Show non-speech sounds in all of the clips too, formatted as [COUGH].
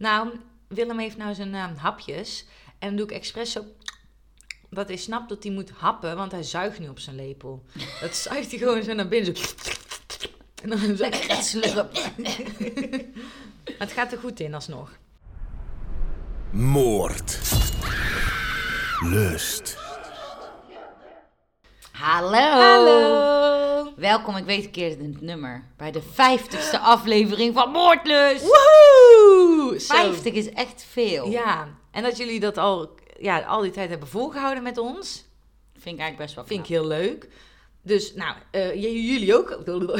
Nou, Willem heeft nou zijn eh, hapjes. En dan doe ik expres zo... Dat hij snapt dat hij moet happen, want hij zuigt nu op zijn lepel. Dat [LAUGHS] zuigt hij gewoon zo naar binnen. Zo. En dan zo... Slurp. [LAUGHS] Maar het gaat er goed in alsnog. Moord. Lust. Hallo. Hallo! Welkom, ik weet een keer het nummer. Bij de vijftigste aflevering van Moordlust. Woehoe! Zo. 50 is echt veel. Ja, en dat jullie dat al, ja, al die tijd hebben volgehouden met ons, Vind ik eigenlijk best wel vind ik heel leuk. Dus, nou, eh, jullie ook.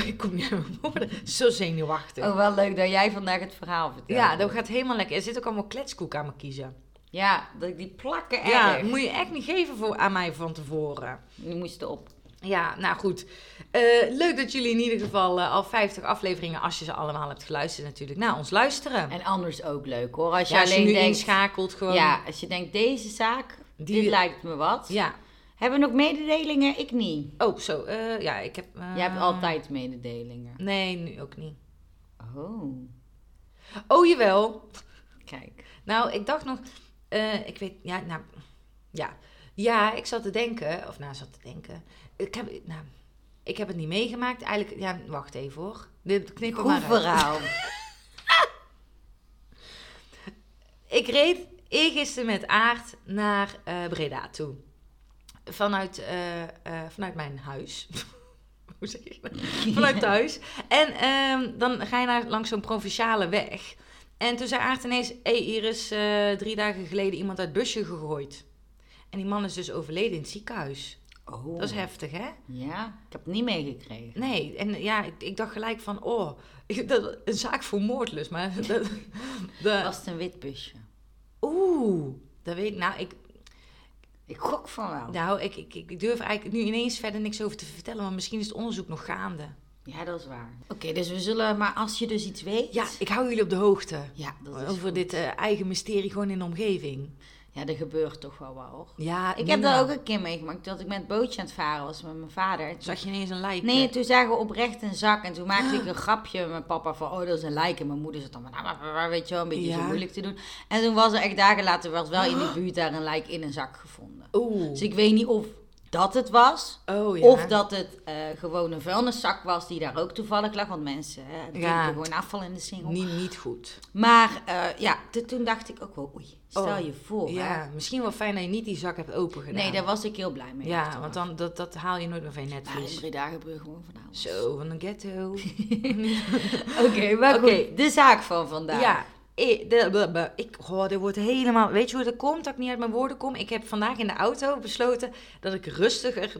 Ik [LAUGHS] kom niet aan mijn woorden. Zo zenuwachtig. Oh, wel leuk dat jij vandaag het verhaal vertelt. ja, dat gaat helemaal lekker. Er zit ook allemaal kletskoek aan me kiezen. Ja, die plakken erg. Ja, moet je echt niet geven voor, aan mij van tevoren. Die moesten op. Ja, nou goed. Eh, leuk dat jullie in ieder geval eh, al 50 afleveringen, als je ze allemaal hebt geluisterd natuurlijk, naar ons luisteren. En anders ook leuk hoor. Als je ja, als je alleen nu denkt... inschakelt gewoon. Ja, als je denkt, deze zaak, Die- dit lijkt me wat. Ja. Hebben we nog mededelingen? Ik niet. Oh, zo. eh, ja, ik heb... Jij hebt altijd mededelingen. Nee, nu ook niet. Oh, Oh, jawel. kijk. Nou, ik dacht nog... ik weet... Ja, nou... Ja. Ja, ik zat te denken... Of nou, zat te denken... Ik heb... Nou, ik heb het niet meegemaakt. Eigenlijk... Ja, wacht even hoor. Dit knip Goed maar verhaal. [LAUGHS] Ik reed eergisteren met Aard naar eh, Breda toe. Vanuit, eh, eh, vanuit mijn huis. [LAUGHS] Hoe zeg je dat? [LAUGHS] Vanuit thuis. En ehm, dan ga je naar, langs zo'n provinciale weg. En toen zei Aard ineens... Hé, hey, hier is drie dagen geleden iemand uit het busje gegooid. En die man is dus overleden in het ziekenhuis. Oh. Dat is heftig, hè? Ja, ik heb het niet meegekregen. Nee, en ja, ik, ik dacht gelijk van... Oh, [LAUGHS] dat, een zaak voor moordlust. Maar [LAUGHS] dat, Was het een wit busje? Oeh, dat weet ik. Nou, ik, Ik gok van wel. nou ik, ik, ik durf eigenlijk nu ineens verder niks over te vertellen, want misschien is het onderzoek nog gaande. Ja, dat is waar. Oké, dus we zullen, maar als je dus iets weet. Ja, ik hou jullie op de hoogte Ja, dat is over goed. dit eh, eigen mysterie gewoon in de omgeving. Ja, er gebeurt toch wel wat hoor. Ja, Ik heb dat ook een keer meegemaakt dat ik met bootje aan het varen was met mijn vader. Zag je ineens een lijk? Nee, toen zagen we oprecht een zak en toen maakte ik [GASPS] een grapje met mijn papa van, oh dat is een lijk. En mijn moeder zat dan nou, weet je wel, een beetje zo moeilijk te doen. En toen was er echt dagen later, was wel in de [GASPS] buurt daar een lijk in een zak gevonden. Oeh. Dus ik weet niet of dat het was, Oh ja. of dat het eh, gewoon een vuilniszak was die daar ook toevallig lag. Want mensen hè, drinken Ja. gewoon afval in de singel. Niet, niet goed. Maar eh, ja, toen dacht ik ook wel, oei, stel Oh, je voor. hè. Ja, misschien wel fijn dat je niet die zak hebt opengedaan. Nee, daar was ik heel blij mee. Ja, want dan, dat, dat haal je nooit meer van je netvlies. Breda gebeurt gewoon van alles. Zo, van een ghetto. [LAUGHS] [LAUGHS] Oké, maar goed, de zaak van vandaag. Ja, ik, de, ik, oh, dit wordt helemaal... Weet je hoe dat komt, dat ik niet uit mijn woorden kom? Ik heb vandaag in de auto besloten dat ik rustig...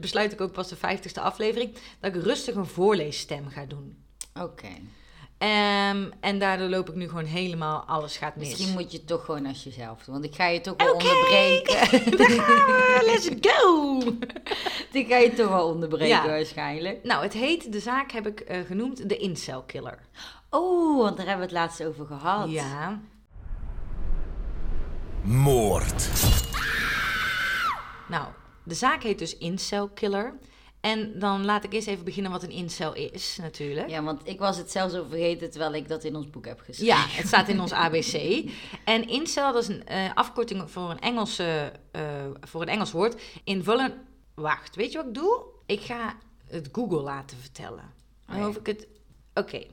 besluit ik ook pas de 50ste aflevering... dat ik rustig een voorleesstem ga doen. Oké. Ehm, en daardoor loop ik nu gewoon helemaal... Alles gaat mis. Misschien moet je het toch gewoon als jezelf doen. Want ik ga je toch wel onderbreken. [LAUGHS] Daar gaan we, let's go! [LAUGHS] ik ga je toch wel onderbreken Ja. waarschijnlijk. Nou, het heet, de zaak heb ik eh, genoemd, de incel killer. Oh, want daar hebben we het laatst over gehad. Ja. Moord. Nou, de zaak heet dus incel killer. En dan laat ik eerst even beginnen wat een incel is, natuurlijk. Ja, want ik was het zelfs al vergeten terwijl ik dat in ons boek heb geschreven. Ja, het staat in ons ABC. En incel, dat is een eh, afkorting voor een, Engelse, eh, voor een Engels woord. Involun... Wacht, weet je wat ik doe? Ik ga het Google laten vertellen. Dan Oh ja. hoef ik het... Oké.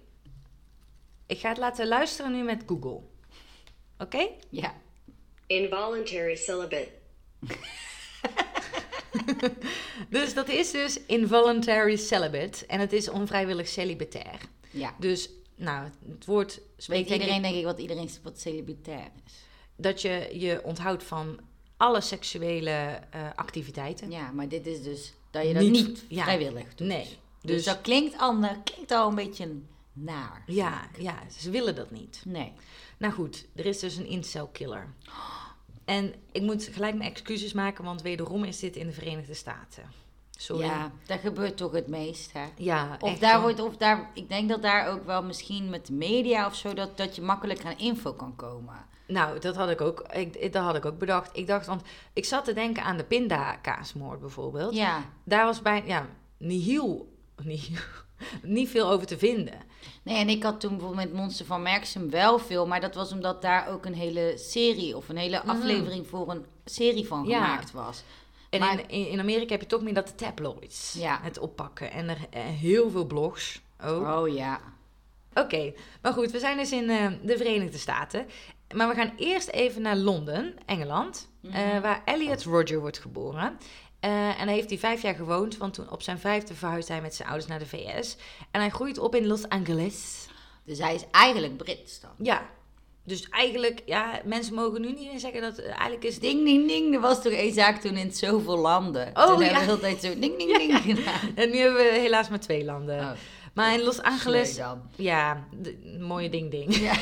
Ik ga het laten luisteren nu met Google. Oké? Ja. Involuntary celibate. [LAUGHS] Dus dat is dus involuntary celibate. En het is onvrijwillig celibatair. ja. Dus, nou, het woord Weet ik iedereen denk ik wat iedereen wat celibatair is. dat je je onthoudt van alle seksuele eh, activiteiten. Ja, maar dit is dus dat je dat Niet- niet, ja. vrijwillig doet. Nee. Dus, Dus, dat klinkt, ander, klinkt al een beetje naar. ja, ja, ze willen dat niet. Nee. Nou goed, er is dus een incel killer. En ik moet gelijk mijn excuses maken, want wederom is dit in de Verenigde Staten. Sorry. Ja, dat gebeurt toch het meest, hè? Ja, Of echt daar wordt, of daar, ik denk dat daar ook wel misschien met de media of zo, dat, dat je makkelijker aan info kan komen. Nou, dat had ik ook. Ik, ik- dat had ik ook bedacht. Ik dacht, want ik zat te denken aan de pindakaasmoord bijvoorbeeld. Ja, Daar was bij, ja, nihil, nihil, [LAUGHS] niet veel over te vinden. Nee, en ik had toen bijvoorbeeld met Monster van Merksem wel veel, maar dat was omdat daar ook een hele serie of een hele aflevering voor een serie van Mm. Ja. gemaakt was. En Maar- in, in, Amerika heb je toch meer dat de tabloids. Ja. Het oppakken. En er eh, heel veel blogs ook. Oh ja. Oké, maar goed, we zijn dus in eh, de Verenigde Staten. Maar we gaan eerst even naar Londen, Engeland, eh, waar Elliot Roger wordt geboren. Eh, en hij heeft hij vijf jaar gewoond, want toen op zijn vijfde verhuisde hij met zijn ouders naar de VS. En hij groeit op in Los Angeles. Dus hij is eigenlijk Brits dan. Ja, dus eigenlijk, ja, mensen mogen nu niet meer zeggen dat eh, eigenlijk is ding. Ding, ding. Er was toch één zaak toen in zoveel landen. Oh, toen ja. hebben we de hele tijd zo ding, ding, [LAUGHS] ding gedaan. En nu hebben we helaas maar twee landen. Oh, maar in Los Angeles, ja, de- mooie ding ding. Ja.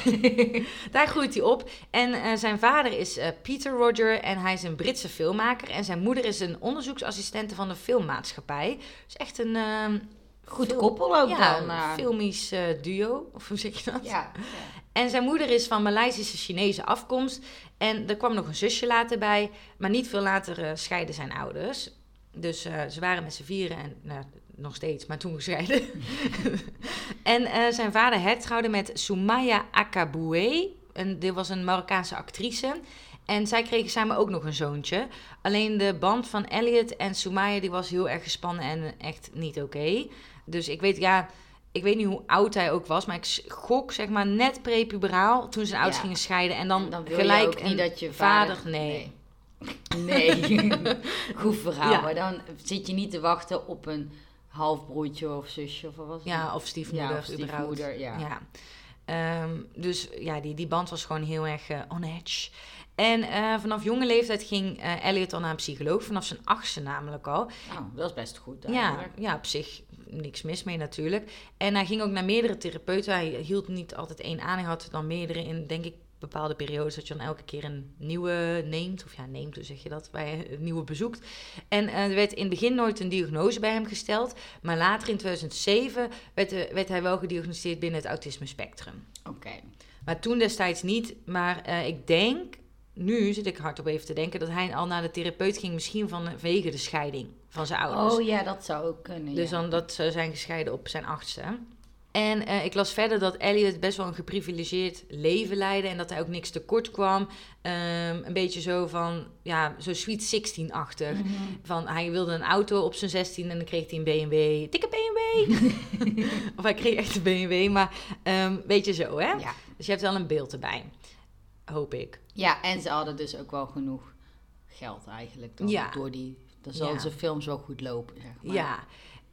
[LAUGHS] Daar groeit hij op. En eh, zijn vader is eh, Peter Roger en hij is een Britse filmmaker. En zijn moeder is een onderzoeksassistente van de filmmaatschappij. Dus echt een... ehm, Goed film- koppel ook ja, dan. een eh. filmisch duo, of hoe zeg je dat? ja. En zijn moeder is van Maleisische Chinese afkomst. En er kwam nog een zusje later bij. Maar niet veel later eh, scheiden zijn ouders. Dus ze waren met z'n vieren en nog steeds, maar toen gescheiden. [LAUGHS] en eh, zijn vader hertrouwde met Soumaya Akaboué. En dit was een Marokkaanse actrice. En zij kregen samen ook nog een zoontje. Alleen de band van Elliot en Soumaya die was heel erg gespannen en echt niet oké. Dus ik weet, ja, ik weet niet hoe oud hij ook was, maar ik gok zeg maar net prepuberaal toen zijn ouders Ja. gingen scheiden. En dan, En dan gelijk een niet dat je vader, vader... nee. Nee. Nee. [LAUGHS] Goed verhaal. Ja. Maar dan zit je niet te wachten op een halfbroertje of zusje of wat was het? Ja, of stiefmoeder, Ja, of stiefmoeder, ja. Ja. Ehm, dus ja, die, die band was gewoon heel erg eh, on edge. En eh, vanaf jonge leeftijd ging eh, Elliot al naar een psycholoog, vanaf zijn achtste namelijk al. Nou, dat is best goed Ja, ja, op zich niks mis mee natuurlijk. En hij ging ook naar meerdere therapeuten. Hij hield niet altijd één aan. Hij had dan meerdere in, denk ik, bepaalde periodes dat je dan elke keer een nieuwe neemt. Of ja, neemt, hoe zeg je dat? Bij een nieuwe bezoekt. En eh, er werd in het begin nooit een diagnose bij hem gesteld. Maar later in 2007 werd, eh, werd hij wel gediagnosticeerd binnen het autisme spectrum. Oké. Maar toen destijds niet. Maar eh, ik denk, nu zit ik hardop even te denken, dat hij al naar de therapeut ging, misschien vanwege de scheiding van zijn ouders. Oh ja, dat zou ook kunnen. Dus ja. dan dat ze zijn gescheiden op zijn achtste. En eh, ik las verder dat Elliot best wel een geprivilegeerd leven leidde. En dat hij ook niks tekort kwam. Ehm, een beetje zo van, ja, zo Sweet 16-achtig. Mhm. Van, hij wilde een auto op zijn 16 en dan kreeg hij een BMW. Dikke BMW! [LAUGHS] of hij kreeg echt een BMW, maar ehm, weet je zo, hè? Ja. Dus je hebt wel een beeld erbij. Hoop ik. ja, en ze hadden dus ook wel genoeg geld eigenlijk. Dan Ja. Door die, dan Ja. ze films wel goed lopen, zeg maar. Ja,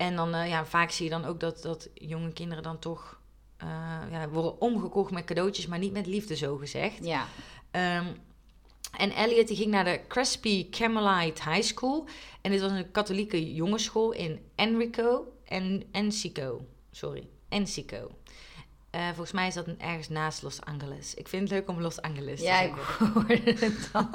en dan eh, ja, vaak zie je dan ook dat, dat jonge kinderen dan toch eh, ja, worden omgekocht met cadeautjes, maar niet met liefde, zo gezegd. Ja. Ehm, en Elliot die ging naar de Crespi Carmelite High School. En dit was een katholieke jongensschool in Enrico en Encico. Sorry, Encico. Eh, volgens mij is dat ergens naast Los Angeles. Ik vind het leuk om Los Angeles Ja, te ik zeggen. hoorde het al.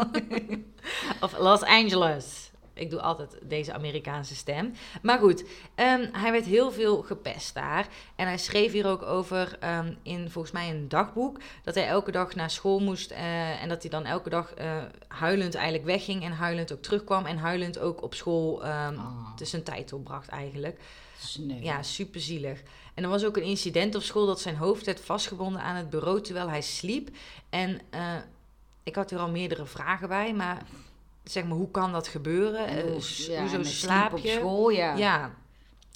[LAUGHS] Of Los Angeles. Ik doe altijd deze Amerikaanse stem. Maar goed, ehm, hij werd heel veel gepest daar. En hij schreef hier ook over ehm, in volgens mij een dagboek. Dat hij elke dag naar school moest. eh, en dat hij dan elke dag eh, huilend eigenlijk wegging. En huilend ook terugkwam. En huilend ook op school ehm Oh. dus zijn tijd opbracht eigenlijk. Sneu. Ja, super zielig. En er was ook een incident op school dat zijn hoofd werd vastgebonden aan het bureau terwijl hij sliep. En eh, ik had hier al meerdere vragen bij, maar zeg maar, hoe kan dat gebeuren? En Eh, hoe- s- ja, hoezo slaap je? op school, ja. Ja.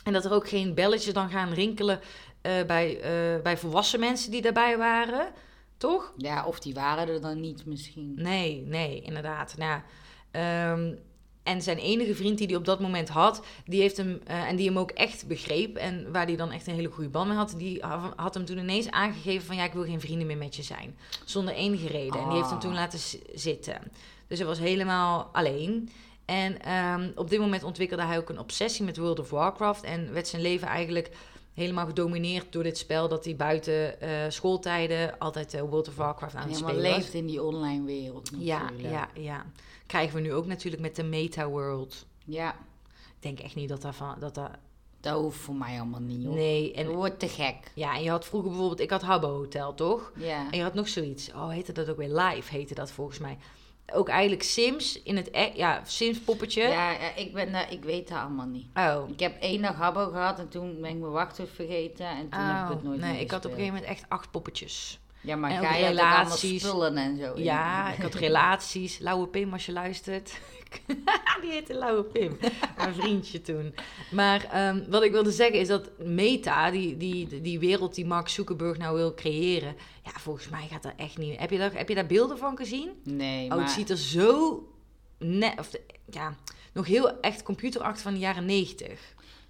En dat er ook geen belletjes dan gaan rinkelen eh, bij, eh, bij volwassen mensen die daarbij waren. Toch? Ja, of die waren er dan niet misschien. Nee, nee, inderdaad. Nou, ehm, en zijn enige vriend die hij op dat moment had, die heeft hem, eh, en die hem ook echt begreep en waar hij dan echt een hele goede band mee had, die ha- had hem toen ineens aangegeven van ja, ik wil geen vrienden meer met je zijn. Zonder enige reden. En die heeft hem Ah. toen laten zitten. Dus hij was helemaal alleen. En ehm, op dit moment ontwikkelde hij ook een obsessie met World of Warcraft en werd zijn leven eigenlijk helemaal gedomineerd door dit spel dat hij buiten eh, schooltijden altijd eh, World of Warcraft aan het helemaal spelen was. leeft in die online wereld Ja, natuurlijk. ja, ja. Krijgen we nu ook natuurlijk met de meta-world. Ja, Ik denk echt niet dat dat van... Dat dat, dat hoeft voor mij allemaal niet, hoor. nee, Dat en, wordt te gek. ja, en je had vroeger bijvoorbeeld... Ik had Habbo Hotel, toch? Ja. En je had nog zoiets. Oh, heette dat ook weer? Live heette dat volgens mij. ook eigenlijk Sims in het e- ja, Sims poppetje. Ja, ik, ben, daar- ik weet dat allemaal niet. Oh. Ik heb één dag habbo gehad en toen ben ik mijn wachtwoord vergeten en toen heb ik het nooit Oh, nee, meer ik had op een gegeven moment echt acht poppetjes. Ja, maar en allemaal relaties. spullen en zo in? Ja, ik had relaties. Lauwe Pim, als je luistert. [LAUGHS] Die heette Lauwe Pim. Mijn vriendje toen. Maar ehm, wat ik wilde zeggen is dat Meta, die, die, die wereld die Mark Zuckerberg nou wil creëren. Ja, volgens mij gaat dat echt niet. Heb je daar, heb je daar beelden van gezien? Nee, Oh, maar... het ziet er zo net, of ja, nog heel echt computerachtig van de jaren negentig.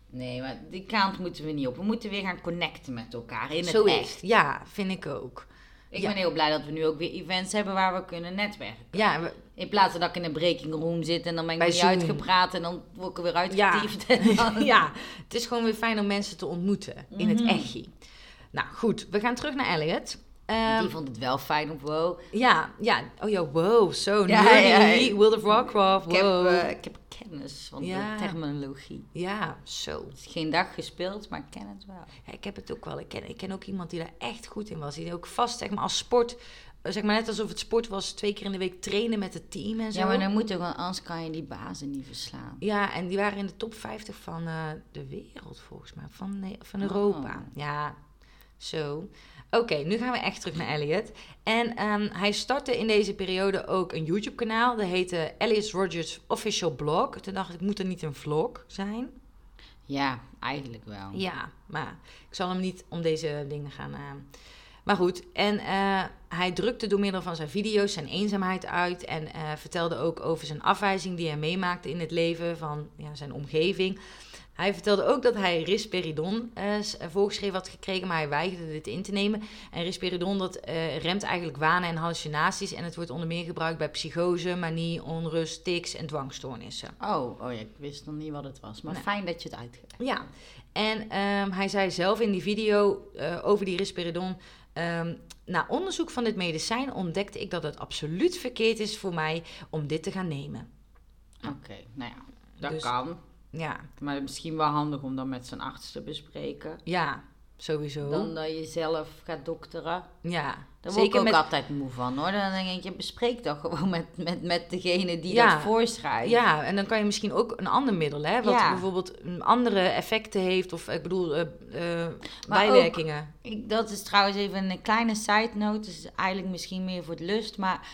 Nee, maar die kant moeten we niet op. We moeten weer gaan connecten met elkaar in het Zo echt. Ja, vind ik ook. Ik Ja. ben heel blij dat we nu ook weer events hebben waar we kunnen netwerken. Ja, we- In plaats van dat ik in een breaking room zit en dan ben ik niet Zoom. uitgepraat en dan word ik er weer Ja. uitgetiefd. [LAUGHS] Dan... ja, het is gewoon weer fijn om mensen te ontmoeten in het Mhm. echi. Nou goed, we gaan terug naar Elliot. Ehm, Die vond het wel fijn op wow. ja, ja, oh ja, wow, zo Ja, nerdy. ja, ja. World of Warcraft, Ik heb, eh, ik heb kennis van Ja. de terminologie. ja, zo. Geen dag gespeeld, maar ik ken het wel. Ja, ik heb het ook wel. Ik ken, ik ken ook iemand die daar echt goed in was. Die ook vast, zeg maar, als sport... eh, Zeg maar net alsof het sport was, twee keer in de week trainen met het team en zo. Ja, maar dan moet ook, want anders kan je die bazen niet verslaan. Ja, en die waren in de top 50 van eh, de wereld volgens mij, van, van Europa. Oh. Ja, zo. Oké, nu gaan we echt terug naar Elliot. En ehm, hij startte in deze periode ook een YouTube-kanaal. Dat heette Elliot Rogers Official Blog. Toen dacht ik, moet er niet een vlog zijn? Ja, eigenlijk wel. Ja, maar ik zal hem niet om deze dingen gaan. eh. Maar goed, en eh, hij drukte door middel van zijn video's zijn eenzaamheid uit. En eh, vertelde ook over zijn afwijzing die hij meemaakte in het leven van ja, zijn omgeving. Hij vertelde ook dat hij risperidon eh, voorgeschreven had gekregen, maar hij weigerde dit in te nemen. En risperidon dat eh, remt eigenlijk wanen en hallucinaties. En het wordt onder meer gebruikt bij psychose, manie, onrust, tics en dwangstoornissen. Oh, oh ja, ik wist nog niet wat het was. Maar Nee. fijn dat je het uitgelegd Ja, en ehm, hij zei zelf in die video over die risperidon... ehm, na onderzoek van dit medicijn ontdekte ik dat het absoluut verkeerd is voor mij om dit te gaan nemen. Oké, nou ja, dat Dus- kan. Ja, Maar misschien wel handig om dat met zijn arts te bespreken. ja, sowieso. Dan dat je zelf gaat dokteren. ja, Daar word zeker ik ook met... altijd moe van hoor. Dan denk ik, je bespreekt toch gewoon [LAUGHS] met, met, met degene die Ja. dat voorschrijft. Ja, en dan kan je misschien ook een ander middel, hè, wat Ja. bijvoorbeeld een andere effecten heeft, of ik bedoel, eh, eh, bijwerkingen. Ik, dat is trouwens even een kleine side note. Dus eigenlijk misschien meer voor het lust. Maar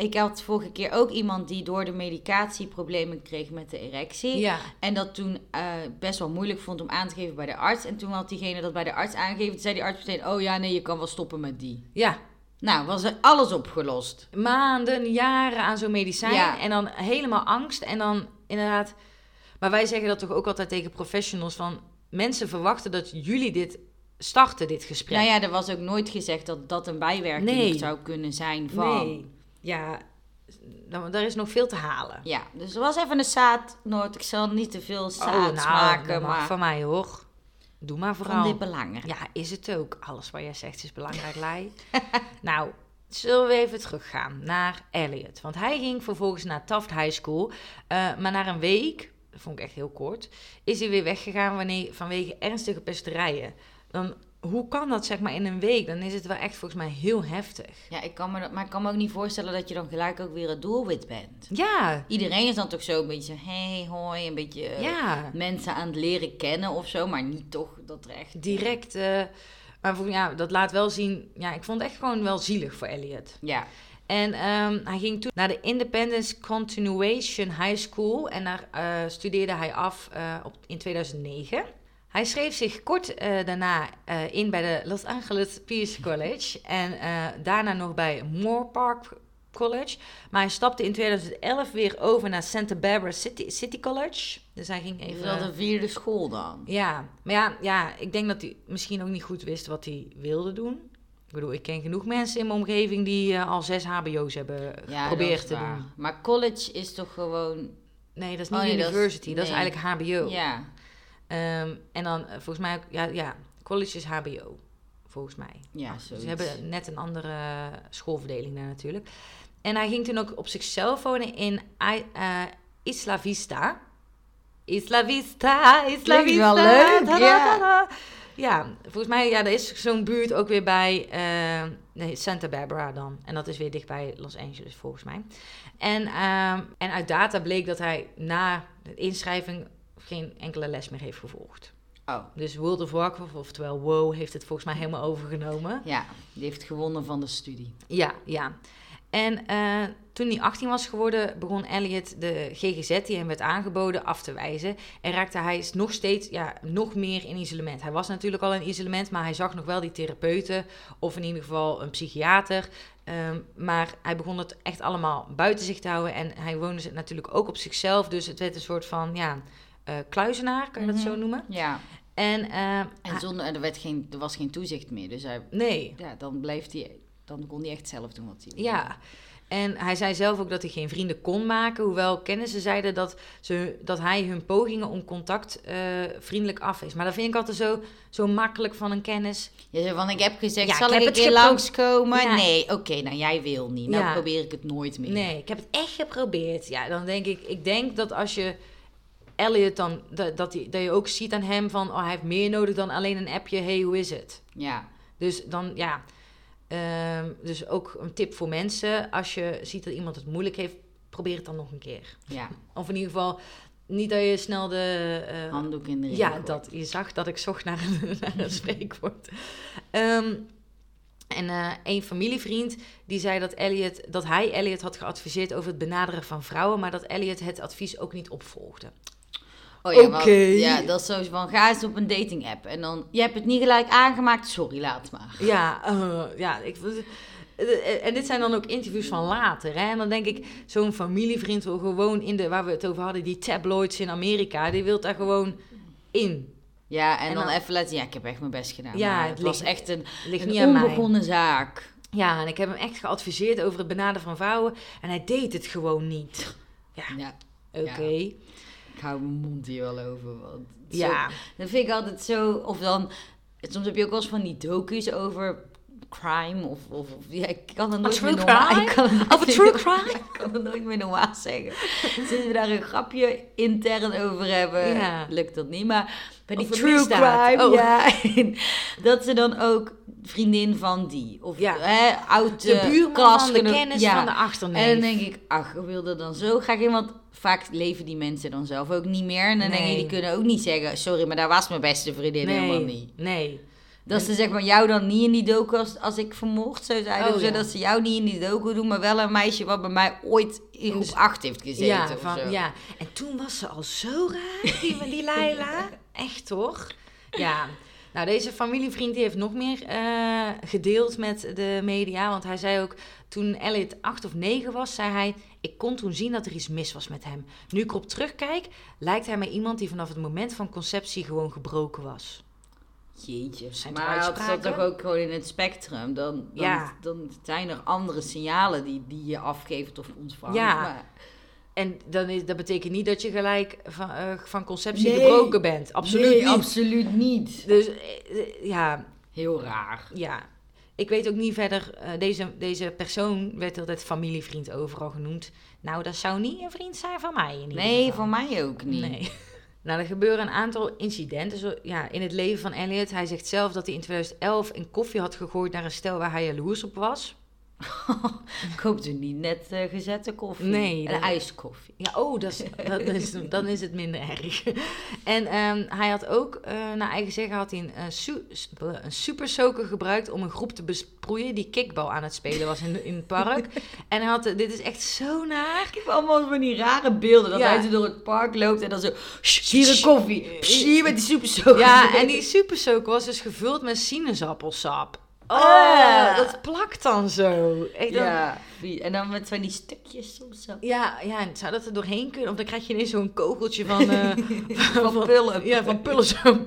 ik had vorige keer ook iemand die door de medicatie problemen kreeg met de erectie. Ja, En dat toen eh, best wel moeilijk vond om aan te geven bij de arts. En toen had diegene dat bij de arts aangegeven. Toen zei die arts meteen, oh ja, nee, je kan wel stoppen met die. ja, Nou, was er alles opgelost. maanden, jaren aan zo'n medicijn. Ja. En dan helemaal angst. En dan inderdaad. Maar wij zeggen dat toch ook altijd tegen professionals: van mensen verwachten dat jullie dit starten, dit gesprek. Nou ja, er was ook nooit gezegd dat dat een bijwerking Nee. zou kunnen zijn van. nee. Ja, dan, daar is nog veel te halen. Ja, dus er was even een zaadnoot. Ik zal niet te veel zaad oh, nou, maken, maar van mij hoor. Doe maar vooral. dit belangrijk. Ja, is het ook. Alles wat jij zegt is belangrijk, [LAUGHS] Lai. nou, zullen we even teruggaan naar Elliot. Want hij ging vervolgens naar Taft High School. eh, maar na een week, dat vond ik echt heel kort, is hij weer weggegaan wanneer, vanwege ernstige pesterijen. Dan, hoe kan dat zeg maar in een week? Dan is het wel echt volgens mij heel heftig. Ja, ik kan me dat, maar ik kan me ook niet voorstellen dat je dan gelijk ook weer het doelwit bent. Ja, Iedereen is dan toch zo een beetje hey, hoi, een beetje eh, ja. mensen aan het leren kennen of zo, maar niet toch dat er echt... Direct. eh, maar voor, ja, dat laat wel zien. Ja, ik vond het echt gewoon wel zielig voor Elliot. Ja, En ehm, hij ging toen naar de Independence Continuation High School en daar eh, studeerde hij af eh, op, in 2009. Hij schreef zich kort eh, daarna eh, in bij de Los Angeles Peace College en eh, daarna nog bij Moore Park College. Maar hij stapte in 2011 weer over naar Santa Barbara City, City College. Dus hij ging is even... dat een vierde school dan? Ja, maar ja, ja, ik denk dat hij misschien ook niet goed wist wat hij wilde doen. Ik bedoel, ik ken genoeg mensen in mijn omgeving die al zes hbo's hebben Ja, geprobeerd is te waar. doen. Maar college is toch gewoon... Nee, dat is niet Oh, nee, dat is- university, dat is, eigenlijk hbo. Ja, Ehm, en dan eh, volgens mij ook, ja, ja, college is hbo, volgens mij. ja, Dus zoiets. ze hebben net een andere schoolverdeling daar natuurlijk. En hij ging toen ook op zichzelf wonen in eh, Isla Vista. Isla Vista, Isla Klinkt Vista. wel leuk, da, da, ja. da, da. Ja, volgens mij, ja, er is zo'n buurt ook weer bij eh, nee, Santa Barbara dan. En dat is weer dichtbij Los Angeles, volgens mij. En, ehm, en uit data bleek dat hij na de inschrijving geen enkele les meer heeft gevolgd. Oh, Dus World of Warcraft, oftewel WoW, heeft het volgens mij helemaal overgenomen. ja. Die heeft gewonnen van de studie. Ja, ja. En eh, toen hij 18 was geworden, begon Elliot de GGZ die hem werd aangeboden af te wijzen. En raakte hij nog steeds, ja, nog meer in isolement. Hij was natuurlijk al in isolement, maar hij zag nog wel die therapeuten of in ieder geval een psychiater. Ehm, maar hij begon het echt allemaal buiten zich te houden en hij woonde natuurlijk ook op zichzelf. Dus het werd een soort van, ja, kluizenaar, kan je dat Mhm. zo noemen? Ja. En, eh, En zonder, er, werd geen, er was geen toezicht meer. Dus hij, nee, ja, dan, bleef hij, dan kon hij echt zelf doen wat hij wilde. Ja, en hij zei zelf ook dat hij geen vrienden kon maken. Hoewel kennissen zeiden dat, ze, dat hij hun pogingen om contact eh, vriendelijk afwees. Maar dat vind ik altijd zo, zo makkelijk van een kennis. Je zei van, ik heb gezegd, Ja, zal ik ik, een keer langskomen? Ja. Nee, oké, nou jij wil niet. Nou Ja. probeer ik het nooit meer. Nee, ik heb het echt geprobeerd. Ja, dan denk ik, ik denk dat als je Elliot dan, dat, dat, die, dat je ook ziet aan hem van, oh, hij heeft meer nodig dan alleen een appje, hey, hoe is het? Ja, Dus dan, ja, ehm, dus ook een tip voor mensen, als je ziet dat iemand het moeilijk heeft, probeer het dan nog een keer. ja. [LAUGHS] Of in ieder geval niet dat je snel de... eh, Handdoek in de ring ja, dat. Je zag dat ik zocht naar een, [LAUGHS] naar een spreekwoord. Ehm, en eh een familievriend die zei dat, Elliot, dat hij Elliot had geadviseerd over het benaderen van vrouwen, maar dat Elliot het advies ook niet opvolgde. Oh ja, want- Oké. ja, dat is van, ga eens op een dating app. En dan, je hebt het niet gelijk aangemaakt, sorry, laat maar. Ja, eh, ja ik, eh, en dit zijn dan ook interviews van later. Hè? En dan denk ik, zo'n familievriend wil gewoon in de, waar we het over hadden, die tabloids in Amerika, die wil daar gewoon in. Ja, en, En dan, dan- even laten, ja, ik heb echt mijn best gedaan. Ja, maar het het was echt een, ligt een niet onbegonnen zaak. Ja, en ik heb hem echt geadviseerd over het benaderen van vrouwen. En hij deed het gewoon niet. Ja, Ja, oké. Ik hou mijn mond hier wel over. Want zo- Ja. Dat vind ik altijd zo. Of dan. Soms heb je ook wel eens van die docu's over crime. Of. of, of- ja, ik kan het nooit meer normaal. [LAUGHS] Ik kan het meer- true crime? ik kan het nooit meer normaal zeggen. Sinds we daar een grapje intern over hebben, Ja. lukt dat niet. Maar bij die true misdaad. crime, Oh. ja. [LAUGHS] dat ze dan ook vriendin van die. Of Ja. hè, oud De eh, buurman van de kennis Ja. van de achterneef. En dan denk ik, ach, ik wil er dan zo graag in. Want vaak leven die mensen dan zelf ook niet meer. En dan denk je, die kunnen ook niet zeggen... Sorry, maar daar was mijn beste vriendin helemaal nee, niet. nee. Dat ze zeg maar jou dan niet in die doku als, als ik vermoord zou zijn. Oh, of zo, ja. dat ze jou niet in die doku doen. Maar wel een meisje wat bij mij ooit in groep 8 heeft gezeten. Ja, of van, zo. ja, en toen was ze al zo raar, die, die Laila. [LAUGHS] Echt toch? Ja. Nou, deze familievriend die heeft nog meer eh, gedeeld met de media. Want hij zei ook, toen Elliot acht of negen was, zei hij... Ik kon toen zien dat er iets mis was met hem. Nu ik erop terugkijk, lijkt hij mij iemand die vanaf het moment van conceptie gewoon gebroken was. Jeetje. Zijn maar dat zat toch ook gewoon in het spectrum. Dan, dan, Ja. dan zijn er andere signalen die, die je afgeeft of ontvangt. Ja. Maar, En dan is, dat betekent niet dat je gelijk van, eh, van conceptie Nee. gebroken bent. Absoluut nee, niet. absoluut niet. Dus eh, eh, ja, Heel raar. ja. Ik weet ook niet verder, deze, deze persoon werd altijd familievriend overal genoemd. Nou, dat zou niet een vriend zijn van mij in ieder Nee, geval. voor mij ook niet. Nee. Nou, er gebeuren een aantal incidenten zo, ja, in het leven van Elliot. Hij zegt zelf dat hij in 2011 een koffie had gegooid naar een stel waar hij jaloers op was. [LAUGHS] Koopt u niet net eh, gezette koffie? Nee, Een ijskoffie. Ja, oh, dat is, dat is, dan is het minder erg. En ehm, hij had ook, eh, naar eigen zeggen, had hij een, eh, su- een super soaker gebruikt om een groep te besproeien die kickbal aan het spelen was in, in het park. [LAUGHS] En hij had, dit is echt zo naar. Ik heb allemaal van die rare beelden. Dat Ja. hij door het park loopt en dan zo... "Sst, Hier een koffie. Hier met die super Ja, [LAUGHS] en die super soaker was dus gevuld met sinaasappelsap. Oh, dat plakt dan zo. Echt dan- Ja, en dan met van die stukjes soms zo. Ja, ja, en zou dat er doorheen kunnen? Of dan krijg je ineens zo'n kogeltje van... [LAUGHS] eh, Van pullen. Ja, van pullen zo.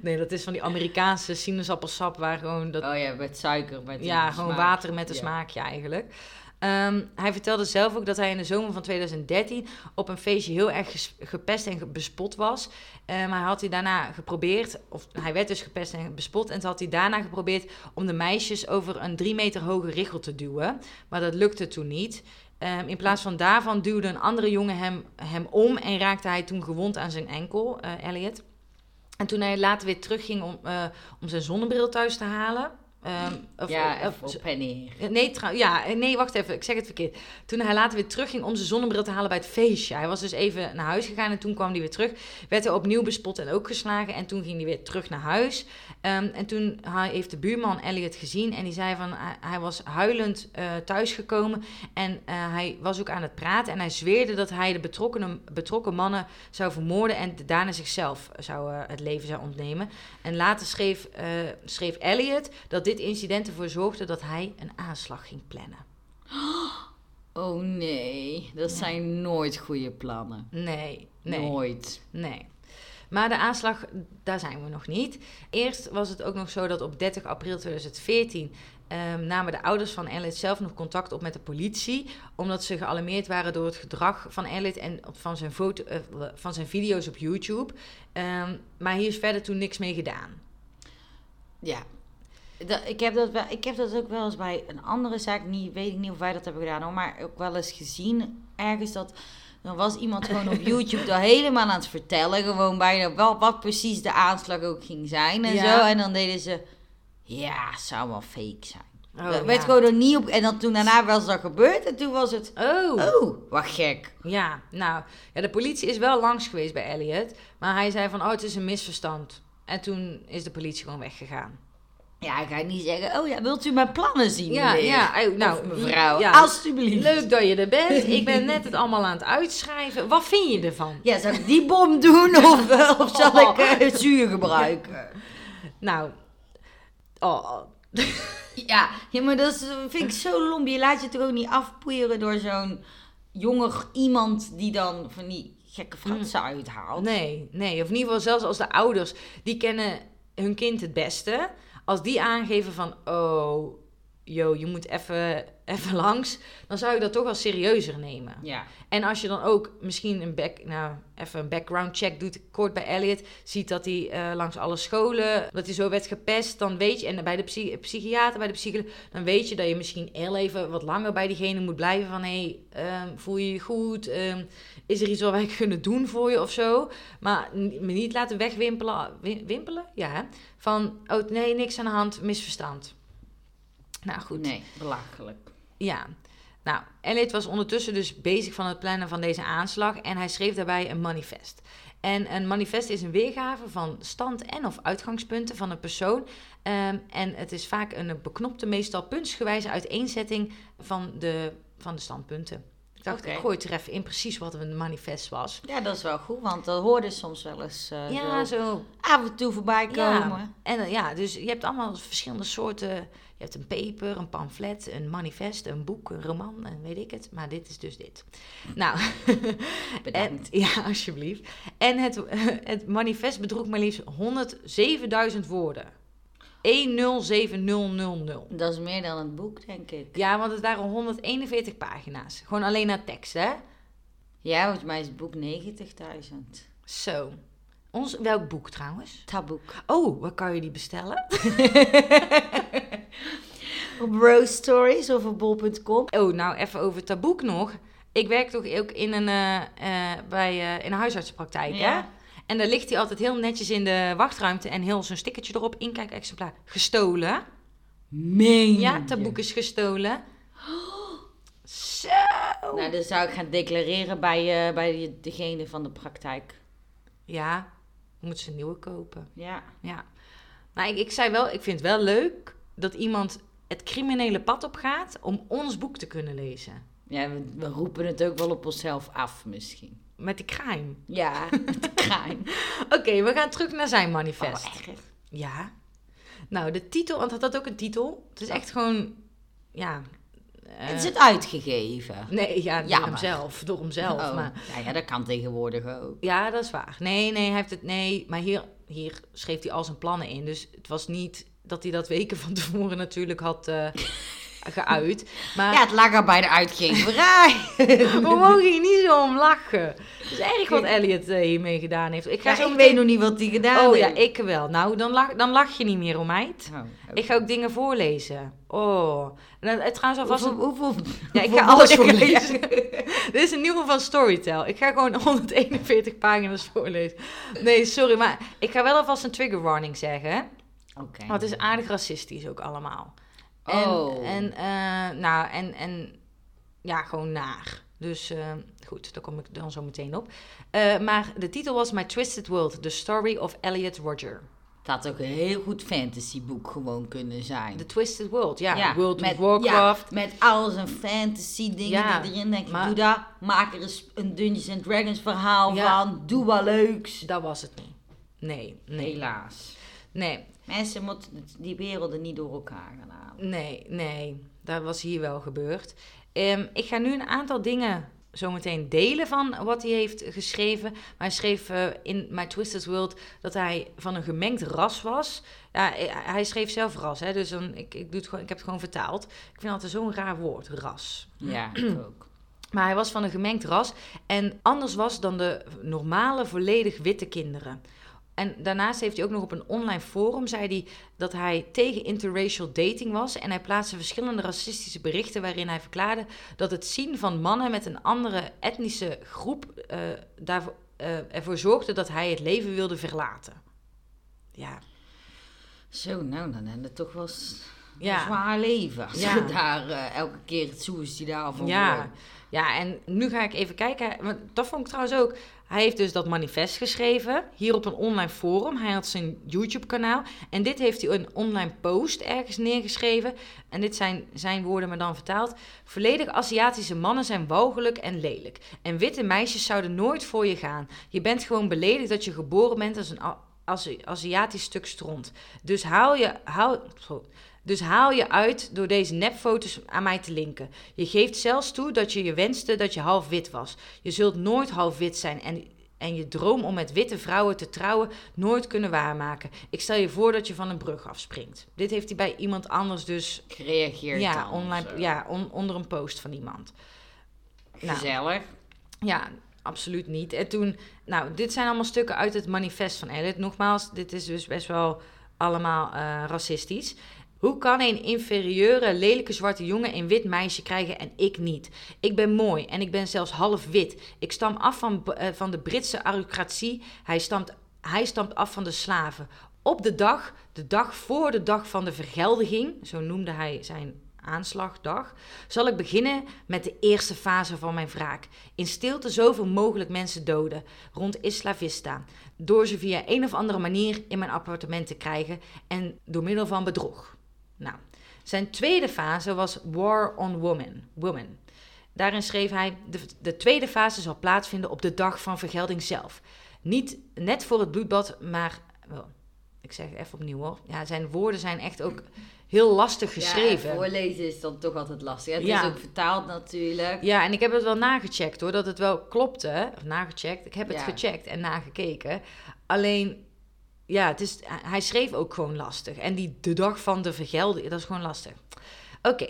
Nee, dat is van die Amerikaanse sinaasappelsap waar gewoon dat Oh ja, met suiker. Met Ja, gewoon smaak. water met een Ja. smaakje eigenlijk. Ehm, hij vertelde zelf ook dat hij in de zomer van 2013 op een feestje heel erg gepest en bespot was. Maar hij had hij daarna geprobeerd, of hij werd dus gepest en bespot. En toen had hij daarna geprobeerd om de meisjes over een drie meter hoge richel te duwen. Maar dat lukte toen niet. Ehm, in plaats van daarvan duwde een andere jongen hem, hem om en raakte hij toen gewond aan zijn enkel, eh, Elliot. En toen hij later weer terugging om, eh, om zijn zonnebril thuis te halen. Ehm, of, ja, of- even op en neer. eh, Nee, trouw, ja, nee, wacht even, ik zeg het verkeerd. Toen hij later weer terugging om zijn zonnebril te halen bij het feestje. Hij was dus even naar huis gegaan en toen kwam hij weer terug. Werd hij opnieuw bespot en ook geslagen. En toen ging hij weer terug naar huis. Ehm, en toen hij- heeft de buurman Elliot gezien en die zei van... Hij, hij was huilend eh thuisgekomen en eh, hij was ook aan het praten. En hij zweerde dat hij de betrokken, betrokken mannen zou vermoorden... en daarna zichzelf zou, eh, het leven zou ontnemen. En later schreef, schreef Elliot dat dit incident ervoor zorgde dat hij een aanslag ging plannen. [GASPS] Oh nee, dat zijn nooit goede plannen. Nee, nee, Nooit. nee. Maar de aanslag, daar zijn we nog niet. Eerst was het ook nog zo dat op 30 april 2014 ehm, namen de ouders van Elliot zelf nog contact op met de politie. Omdat ze gealarmeerd waren door het gedrag van Elliot en van zijn, foto, eh, van zijn video's op YouTube. Ehm, maar hier is verder toen niks mee gedaan. Ja. Ik, heb dat ik heb dat ook wel eens bij een andere zaak, niet, weet ik niet of wij dat hebben gedaan maar ook wel eens gezien ergens dat. Dan was iemand gewoon op YouTube daar helemaal aan het vertellen. Gewoon bijna wel wat precies de aanslag ook ging zijn en Ja. zo. En dan deden ze, ja, het zou wel fake zijn. Oh, dat werd ja. gewoon er niet op. En dan toen daarna was dat gebeurd. En toen was het, Oh. oh, wat gek. Ja, nou, ja, de politie is wel langs geweest bij Elliot. Maar hij zei van, oh, het is een misverstand. En toen is de politie gewoon weggegaan. Ja, ik ga niet zeggen, oh ja, wilt u mijn plannen zien Ja, meneer? ja, oh, nou, Of mevrouw, ja, alstublieft. Leuk dat je er bent. [LAUGHS] Ik ben net het allemaal aan het uitschrijven. Wat vind je ervan? Ja, zal ik die bom doen [LAUGHS] of, eh, of zal ik eh, het zuur gebruiken? [LAUGHS] Nou, oh, Ja, ja maar dat eh, vind ik zo lomp. Je laat je toch ook niet afpoeieren door zo'n jonger iemand die dan van die gekke fratsen uithaalt. nee, nee. Of in ieder geval zelfs als de ouders, die kennen hun kind het beste. Als die aangeven van, oh, yo, je moet even, even [LAUGHS] langs. Dan zou ik dat toch wel serieuzer nemen. Ja. En als je dan ook misschien een, back, nou, even een background check doet, kort bij Elliot, ziet dat hij eh, langs alle scholen, dat hij zo werd gepest, dan weet je, en bij de psy- psychiater, bij de psycholoog, dan weet je dat je misschien heel even wat langer bij diegene moet blijven van, hé, hey, ehm, voel je je goed? Ehm, is er iets wat wij [LAUGHS] kunnen doen voor je of zo? Maar me niet laten wegwimpelen, wi- wimpelen? Ja, hè? van, oh nee, niks aan de hand, misverstand. Nou goed. Nee, belachelijk. Ja, nou, Elliot was ondertussen dus bezig van het plannen van deze aanslag en hij schreef daarbij een manifest. En een manifest is een weergave van stand- en of uitgangspunten van een persoon. Ehm, en het is vaak een beknopte, meestal puntsgewijze uiteenzetting van de, van de standpunten. Ik dacht, Oké. ik gooi het er even in precies wat een manifest was. Ja, dat is wel goed, want dat hoorde soms wel eens eh, ja, zo zo. af en toe voorbij Ja, komen. en eh, ja, dus je hebt allemaal verschillende soorten. Je hebt een paper, een pamflet, een manifest, een boek, een roman en weet ik het. Maar dit is dus dit. Nou. [LAUGHS] En, ja, alsjeblieft. En het, [LAUGHS] het manifest bedroeg maar liefst 107.000 woorden. 107000. Dat is meer dan het boek, denk ik. Ja, want het waren 141 pagina's. Gewoon alleen naar tekst, hè? Ja, volgens mij is het boek 90.000. Zo. Ons, welk boek trouwens? Dat boek. Oh, waar kan je die bestellen? [LAUGHS] [LAUGHS] Op Rose Stories of op bol.com. Oh, nou even over het taboek nog. Ik werk toch ook in een, eh, eh, bij, eh, in een huisartsenpraktijk, Ja. hè? En daar ligt hij altijd heel netjes in de wachtruimte en heel zo'n stickertje erop, inkijk-exemplaar, gestolen. Meen Ja, je? dat boek is gestolen. [GASPS] Zo. Nou, dan zou ik gaan declareren bij, eh, bij degene van de praktijk. Ja, moet ze een nieuwe kopen. Ja. Ja. Nou, ik, ik zei wel, ik vind het wel leuk dat iemand het criminele pad op gaat om ons boek te kunnen lezen. Ja, we, we roepen het ook wel op onszelf af misschien. Met de crime. Ja, [LAUGHS] de kraan. [LAUGHS] Oké, we gaan terug naar zijn Oh, manifest. echt? Ja. Nou, de titel, want het had ook een titel. Het is echt gewoon, ja. eh, Het is uitgegeven. Nee, ja, door hemzelf. Door hemzelf. Oh, Maar, ja, ja, dat kan tegenwoordig ook. ja, dat is waar. Nee, nee, hij heeft het. Nee, maar hier, hier schreef hij al zijn plannen in. Dus het was niet dat hij dat weken van tevoren natuurlijk had, eh, [LAUGHS] geuit. Maar Ja, het lag er bij de uitgeverij. [LAUGHS] we mogen hier niet zo om lachen. Het is erg wat Elliot eh, hiermee gedaan heeft. Ik ga Ja, zo ik meteen... weet nog niet wat hij gedaan Oh ja, heeft. ik wel. Nou, dan lach, dan lach je niet meer om meid. Oh, Ik ga ook dingen voorlezen. Oh. En het trouwens alvast Hoeveel, hoeveel, Ja, ik ga alles voorlezen. [LAUGHS] Dit is een nieuwe van Storytel. Ik ga gewoon 141 pagina's voorlezen. Nee, sorry, maar ik ga wel alvast een trigger warning zeggen. Oké. Want het is aardig racistisch ook allemaal. En, Oh. en, eh, nou, en, en ja, gewoon naar. Dus eh, goed, daar kom ik dan zo meteen op. Eh, maar de titel was My Twisted World, The Story of Elliot Roger. Het had ook een heel goed fantasyboek gewoon kunnen zijn. The Twisted World, ja. World met, of Warcraft. Ja, met al zijn fantasy dingen Ja, die erin. Denk ik, maar- doe dat. Maak er eens een Dungeons and Dragons verhaal van. Doe wat leuks. Dat was het niet. Nee, nee, Helaas. nee, Mensen moeten die werelden niet door elkaar gaan halen. nee, nee. Dat was hier wel gebeurd. Ehm, ik ga nu een aantal dingen zometeen delen van wat hij heeft geschreven. Maar hij schreef eh, in My Twisted World dat hij van een gemengd ras was. Ja, eh, hij schreef zelf ras, hè, dus dan, ik, ik, doe het gewoon, ik heb het gewoon vertaald. Ik vind altijd zo'n raar woord, ras. Ja, ik [CLEARS THROAT] ook. Maar hij was van een gemengd ras en anders was dan de normale, volledig witte kinderen. En daarnaast heeft hij ook nog op een online forum, zei hij dat hij tegen interracial dating was. En hij plaatste verschillende racistische berichten waarin hij verklaarde dat het zien van mannen met een andere etnische groep daarvoor, eh, ervoor zorgde dat hij het leven wilde verlaten. Ja, Zo, nou, dan hebben we toch wel Ja. een zwaar leven. Als Ja. je daar eh, elke keer het suicidaal van Ja, ja, en nu ga ik even kijken. Want dat vond ik trouwens ook. Hij heeft dus dat manifest geschreven. Hier op een online forum. Hij had zijn YouTube-kanaal. En dit heeft hij een online post ergens neergeschreven. En dit zijn zijn woorden, maar dan vertaald. Volledig Aziatische mannen zijn walgelijk en lelijk. En witte meisjes zouden nooit voor je gaan. Je bent gewoon beledigd dat je geboren bent als een Aziatisch stuk stront. Dus haal je. Haal. Dus haal je uit door deze nepfoto's aan mij te linken. Je geeft zelfs toe dat je je wenste dat je half wit was. Je zult nooit half wit zijn en, en je droom om met witte vrouwen te trouwen nooit kunnen waarmaken. Ik stel je voor dat je van een brug afspringt. Dit heeft hij bij iemand anders dus Gereageerd ja, online, zo. ja on- onder een post van iemand. Nou, Gezellig. ja, absoluut niet. En toen, nou, dit zijn allemaal stukken uit het manifest van Elliot. Nogmaals, dit is dus best wel allemaal eh, racistisch. Hoe kan een inferieure, lelijke zwarte jongen een wit meisje krijgen en ik niet? Ik ben mooi en ik ben zelfs half wit. Ik stam af van, eh, van de Britse aristocratie. Hij stamt, hij stamt af van de slaven. Op de dag, de dag voor de dag van de vergeldiging, zo noemde hij zijn aanslagdag, zal ik beginnen met de eerste fase van mijn wraak. In stilte zoveel mogelijk mensen doden rond Isla Vista. Door ze via een of andere manier in mijn appartement te krijgen en door middel van bedrog. Nou, zijn tweede fase was War on Women. Women. Daarin schreef hij: de, de tweede fase zal plaatsvinden op de dag van vergelding zelf. Niet net voor het bloedbad, maar. ik zeg het even opnieuw hoor. Ja, zijn woorden zijn echt ook heel lastig geschreven. Ja, voorlezen is dan toch altijd lastig. Het Ja. is ook vertaald natuurlijk. Ja, en ik heb het wel nagecheckt hoor, dat het wel klopte. Of nagecheckt. Ik heb het Ja. gecheckt en nagekeken. Alleen, ja, het is, hij schreef ook gewoon lastig. En die de dag van de vergelding, dat is gewoon lastig. Oké,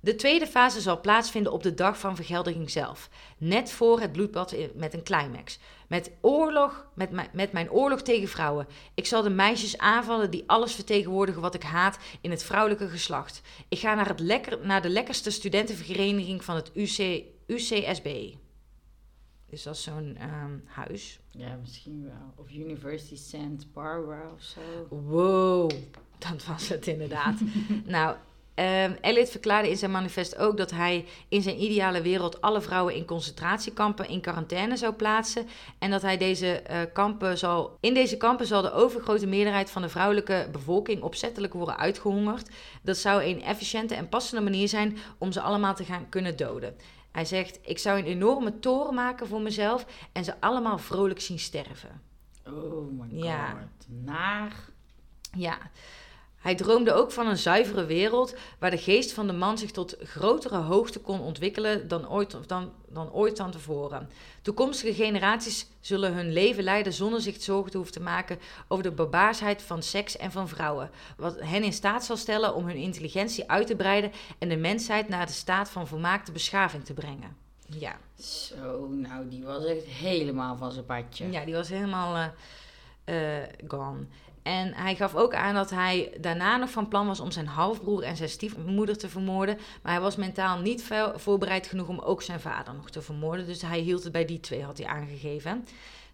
de tweede fase zal plaatsvinden op de dag van vergeldiging zelf. Net voor het bloedbad met een climax. Met oorlog, met, met mijn oorlog tegen vrouwen. Ik zal de meisjes aanvallen die alles vertegenwoordigen wat ik haat in het vrouwelijke geslacht. Ik ga naar, het lekker, naar de lekkerste studentenvereniging van het UC, UCSB. Dus dat is zo'n ehm, huis. Ja, misschien wel. Of University Santa Barbara of zo. Wow, dat was het inderdaad. [LAUGHS] nou, Elliot verklaarde in zijn manifest ook dat hij in zijn ideale wereld alle vrouwen in concentratiekampen in quarantaine zou plaatsen. En dat hij deze eh, kampen zal. In deze kampen zal de overgrote meerderheid van de vrouwelijke bevolking opzettelijk worden uitgehongerd. Dat zou een efficiënte en passende manier zijn om ze allemaal te gaan kunnen doden. Hij zegt: Ik zou een enorme toren maken voor mezelf en ze allemaal vrolijk zien sterven. Oh my god. Ja. Naar. Ja. Hij droomde ook van een zuivere wereld waar de geest van de man zich tot grotere hoogte kon ontwikkelen dan ooit, dan, dan ooit dan tevoren. Toekomstige generaties zullen hun leven leiden zonder zich zorgen te hoeven te maken over de barbaarsheid van seks en van vrouwen. Wat hen in staat zal stellen om hun intelligentie uit te breiden en de mensheid naar de staat van volmaakte beschaving te brengen. Ja, Zo, nou, die was echt helemaal van zijn padje. ja die was helemaal eh, eh, gone. En hij gaf ook aan dat hij daarna nog van plan was om zijn halfbroer en zijn stiefmoeder te vermoorden. Maar hij was mentaal niet vo- voorbereid genoeg om ook zijn vader nog te vermoorden. Dus hij hield het bij die twee, had hij aangegeven.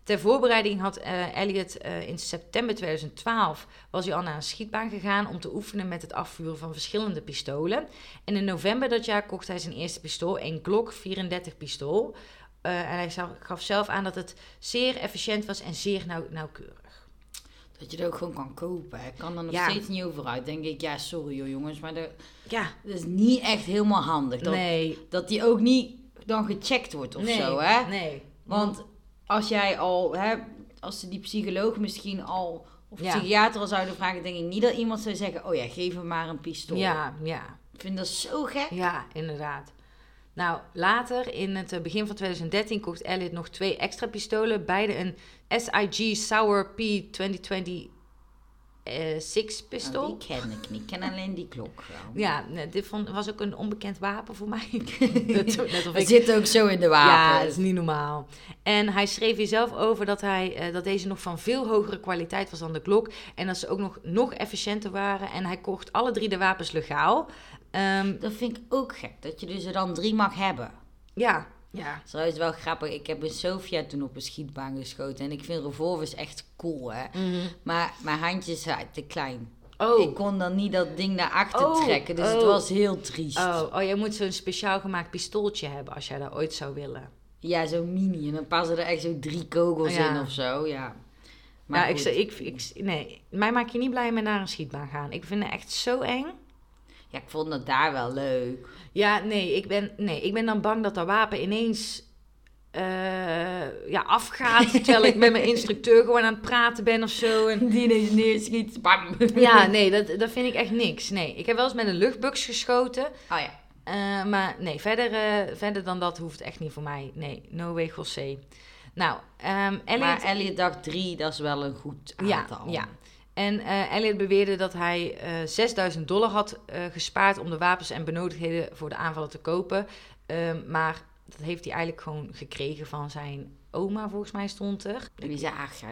Ter voorbereiding had eh, Elliot eh, in september 2012 was hij al naar een schietbaan gegaan om te oefenen met het afvuren van verschillende pistolen. En in november dat jaar kocht hij zijn eerste pistool, een Glock 34 pistool. Eh, en hij gaf zelf aan dat het zeer efficiënt was en zeer nauw- nauwkeurig. Dat je het ook gewoon kan kopen. Ik kan er nog Ja. steeds niet over uit. Denk ik, ja, sorry hoor jongens, maar dat, Ja, dat is niet echt helemaal handig. Dat, nee. dat die ook niet dan gecheckt wordt of nee, zo, hè? Nee. Want als jij al, hè, als ze die psycholoog misschien al, of Ja. psychiater al zouden vragen, denk ik niet dat iemand zou zeggen, oh ja, geef hem maar een pistool. Ja, ja, Ik vind dat zo gek. ja, inderdaad. Nou, later, in het eh, begin van 2013, kocht Elliot nog twee extra pistolen. Beide een SIG Sauer P2020 eh, 6 Nou, pistool. die ken ik niet. Ik ken alleen die klok wel. [LAUGHS] Ja, dit vond, was ook een onbekend wapen voor mij. Net, net of Het ik zit ook zo in de Ja, wapens. het is niet normaal. En hij schreef hier zelf over dat, hij, eh, dat deze nog van veel hogere kwaliteit was dan de klok. En dat ze ook nog, nog efficiënter waren. En hij kocht alle drie de wapens legaal. Ehm, Dat vind ik ook gek, dat je dus er dan drie mag hebben. ja, ja. Trouwens wel grappig, ik heb in Sofia toen op een schietbaan geschoten. En ik vind revolvers echt cool, hè. Maar mijn handjes zijn te klein. Oh. Ik kon dan niet dat ding naar achter Oh, trekken, dus het oh. was heel triest. Oh, oh, jij moet zo'n speciaal gemaakt pistooltje hebben als jij dat ooit zou willen. Ja, zo'n mini. En dan passen er echt zo drie kogels Ja. in of zo, ja. Maar ja, ik, ik, nee, mij maak je niet blij met naar een schietbaan gaan. Ik vind het echt zo eng. Ja, ik vond dat daar wel leuk. Ja, nee, ik ben, nee, ik ben dan bang dat dat wapen ineens eh, ja, afgaat. terwijl ik met mijn [LAUGHS] instructeur gewoon aan het praten ben of zo. En, Die ineens neerschiet, bam. ja, nee, dat, dat vind ik echt niks. Nee, ik heb wel eens met een luchtbugs geschoten. Oh ja. eh, maar nee, verder, eh, verder dan dat hoeft echt niet voor mij. Nee, no way José. Nou, ehm Elliot... Maar Elliot dacht drie, dat is wel een goed Ja, aantal. ja. En eh, Elliot beweerde dat hij eh 6000 dollar had eh, gespaard om de wapens en benodigdheden voor de aanvallen te kopen. Ehm, maar dat heeft hij eigenlijk gewoon gekregen van zijn oma, volgens mij stond er. En die zei, ah, ga,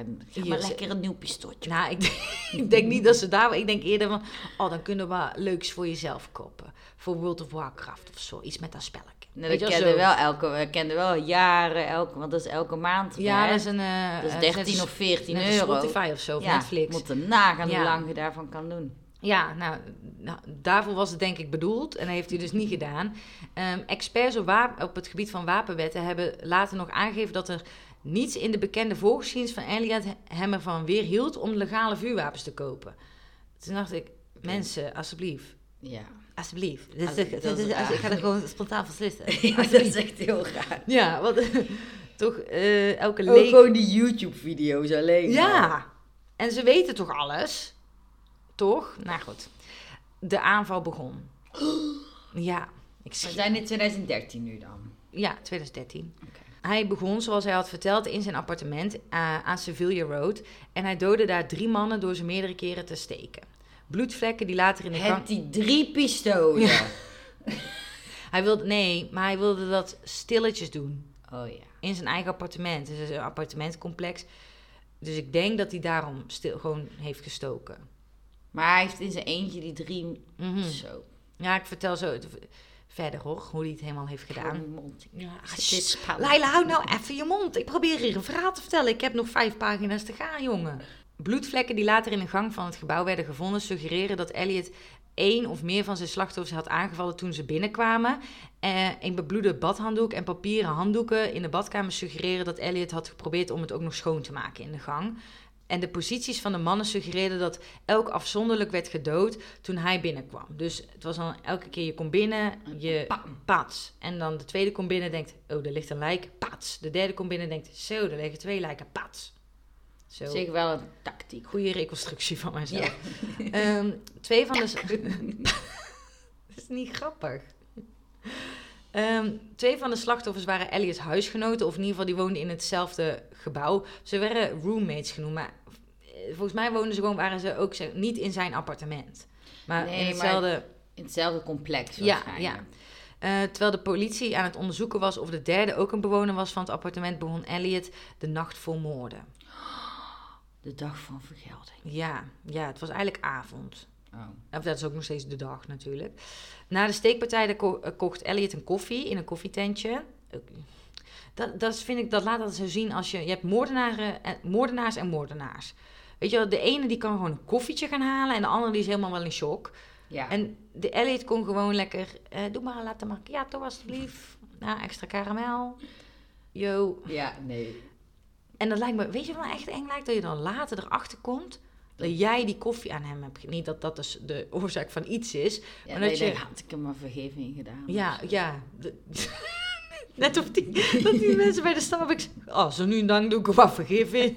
maar lekker een nieuw pistooltje. Nou, ik, [LAUGHS] ik denk niet dat ze daar... Ik denk eerder van, oh, dan kunnen we leuks voor jezelf kopen. Voor World of Warcraft of zo. Iets met dat spelletje. Nee, Weet dat je kende zo. wel elke, we kenden wel jaren, elke, want dat is elke maand. Ja, dat is een... eh, Dat is eh, 13 net of 14 net als euro. Spotify of zo, of ja, Netflix. moet er nagaan Ja. hoe lang je daarvan kan doen. Ja, nou, nou, daarvoor was het denk ik bedoeld. En dat heeft hij dus niet gedaan. Ehm, experts op het gebied van wapenwetten hebben later nog aangegeven dat er niets in de bekende voorgeschiedenis van Elliot hem ervan weerhield om legale vuurwapens te kopen. Toen dacht ik, mensen, alsjeblieft. Ja. Alsjeblieft. Als- dat is ik ga er gewoon spontaan beslissen. [LAUGHS] dat is echt heel raar. Ja, wat [LAUGHS] toch eh, elke Ook leek... gewoon die YouTube-video's alleen. al. Ja, en ze weten toch alles? Toch? Nou goed. De aanval begon. [GASPS] Ja, ik We zijn in 2013 nu dan. Ja, 2013. Oké. Hij begon, zoals hij had verteld, in zijn appartement eh, aan Sevilla Road. En hij doodde daar drie mannen door ze meerdere keren te steken. Bloedvlekken die later in de die drie pistolen. [LAUGHS] Hij wilde, nee, maar hij wilde dat stilletjes doen. Oh ja. In zijn eigen appartement. Het is een appartementcomplex. Dus ik denk dat hij daarom stil, gewoon heeft gestoken. Maar hij heeft in zijn eentje die drie... Mhm. Zo. Ja, ik vertel zo verder hoor, hoe hij het helemaal heeft gedaan. Gewoon mond. Ja. Laila, hou nou even je mond. Ik probeer hier een verhaal te vertellen. Ik heb nog vijf pagina's te gaan, jongen. Bloedvlekken die later in de gang van het gebouw werden gevonden... suggereren dat Elliot één of meer van zijn slachtoffers had aangevallen toen ze binnenkwamen. Eh, een bebloede badhanddoek en papieren handdoeken in de badkamer suggereren... dat Elliot had geprobeerd om het ook nog schoon te maken in de gang. En de posities van de mannen suggereerden dat elk afzonderlijk werd gedood toen hij binnenkwam. Dus het was dan elke keer je komt binnen, je Pam. pats. En dan de tweede komt binnen denkt, oh, er ligt een lijk, pats. De derde komt binnen denkt, zo, er liggen twee lijken, pats. Zo. Zeg wel een tactiek. Goede reconstructie van mijzelf. [LAUGHS] Ehm, twee van de... [LAUGHS] Dat is niet grappig. Ehm, twee van de slachtoffers waren Elliott's huisgenoten, of in ieder geval die woonden in hetzelfde gebouw. Ze werden roommates genoemd, maar eh, volgens mij woonden ze gewoon, waren ze ook zeg- niet in zijn appartement. Maar Nee, in maar- hetzelfde... In hetzelfde complex Ja, ja. Eh, terwijl de politie aan het onderzoeken was of de derde ook een bewoner was van het appartement, begon Elliot de nacht vol moorden. De dag van vergelding. Ja, ja, het was eigenlijk avond. Oh. Of dat is ook nog steeds de dag natuurlijk. Na de steekpartij ko- eh, kocht Elliot een koffie in een koffietentje. Dat, dat is- vind ik, dat laat dat zo zien als je... Je hebt moordenaren, en, moordenaars en moordenaars. Weet je wel, de ene die kan gewoon een koffietje gaan halen... en de andere die is helemaal wel in shock. Ja. En de Elliot kon gewoon lekker... eh, doe maar een latte macchiato alsjeblieft. Ja, extra karamel. Yo. ja, nee. En dat lijkt me... Weet je wat nou echt eng lijkt? Dat je dan later erachter komt... dat jij die koffie aan hem hebt... ge- Niet dat dat dus de oorzaak van iets is... Ja, Maar dat je denkt, had ik hem maar vergeving gedaan? Ja, ja. De- [LAUGHS] Net of die, dat die mensen bij de Starbucks... Oh, zo nu en dan doe ik hem wat vergeven. [LAUGHS]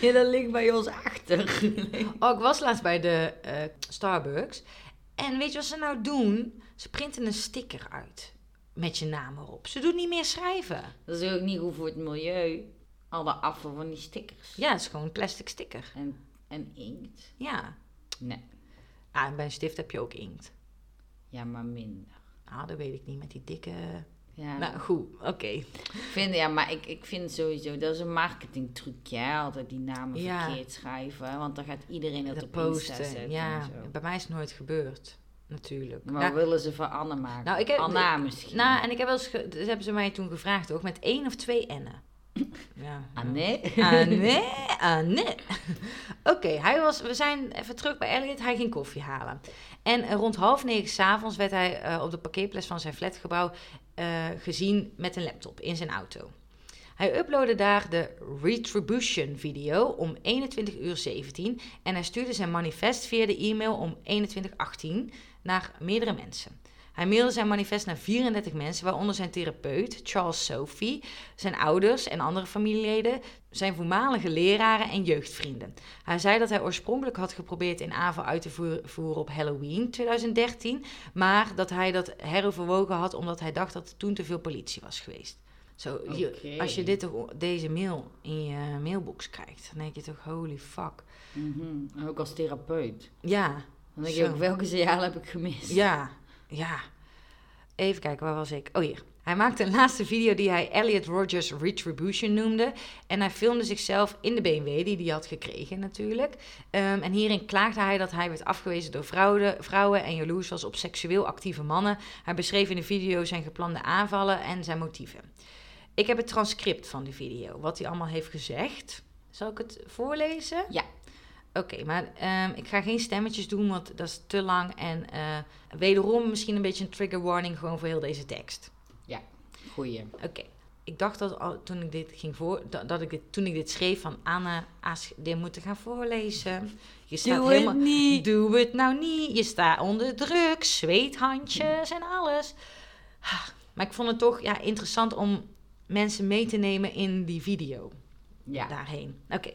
Ja, dat ligt bij ons achter. [LAUGHS] Oh, ik was laatst bij de eh, Starbucks. En weet je wat ze nou doen? Ze printen een sticker uit. Met je naam erop. Ze doen niet meer schrijven. Dat is ook niet goed voor het milieu. Alle afval van die stickers. Ja, het is gewoon een plastic sticker. En, en inkt. Ja. Nee. Ah, en bij een stift heb je ook inkt. Ja, maar minder. Ah, dat weet ik niet. Met die dikke... Ja, Nou, goed. Oké. vind, ja, maar ik, ik vind sowieso, dat is een marketingtrucje, hè? altijd die namen Ja. verkeerd schrijven. Want dan gaat iedereen het De op Insta posten. zetten Ja, en zo. bij mij is het nooit gebeurd. Natuurlijk. Maar Nou, willen ze van Anne maken? Nou, ik heb- Anna misschien. Nou, en ik heb wel eens... ge- hebben ze mij toen gevraagd ook. Met één of twee N'en. Ja. Anne? Ah, nee, ah, nee. Oké, hij was, we zijn even terug bij Elliot. Hij ging koffie halen. En eh, rond half negen s'avonds werd hij eh, op de parkeerplaats van zijn flatgebouw eh, gezien met een laptop in zijn auto. Hij uploadde daar de Retribution video om 21 uur 17 en hij stuurde zijn manifest via de e-mail om 21.18 naar meerdere mensen. Hij mailde zijn manifest naar 34 mensen, waaronder zijn therapeut Charles Sophie, zijn ouders en andere familieleden, zijn voormalige leraren en jeugdvrienden. Hij zei dat hij oorspronkelijk had geprobeerd een aanval uit te voer- voeren op Halloween 2013, maar dat hij dat heroverwogen had omdat hij dacht dat er toen te veel politie was geweest. Zo, als je dit, toch- deze mail in je mailbox krijgt, dan denk je toch, holy fuck. Mhm. Ook als therapeut. Ja, Dan denk je ook, welke signaal heb ik gemist? ja, ja. Even kijken, waar was ik? Oh hier. Hij maakte een laatste video die hij Elliot Rogers Retribution noemde. En hij filmde zichzelf in de BMW die hij had gekregen natuurlijk. Ehm, en hierin klaagde hij dat hij werd afgewezen door vrouwen, vrouwen en jaloers was op seksueel actieve mannen. Hij beschreef in de video zijn geplande aanvallen en zijn motieven. Ik heb het transcript van die video, wat hij allemaal heeft gezegd. Zal ik het voorlezen? Ja. Oké, maar ehm, ik ga geen stemmetjes doen, want dat is te lang. En eh, wederom misschien een beetje een trigger warning gewoon voor heel deze tekst. Goeie. Oké, ik dacht dat al, toen ik dit ging voor, dat, dat ik dit, toen ik dit schreef van Anne, Aas, dit moeten gaan voorlezen. Je staat Doe helemaal, het niet. Doe het nou niet. Je staat onder druk, zweethandjes en alles. Maar ik vond het toch ja, interessant om mensen mee te nemen in die video Ja. daarheen. Oké.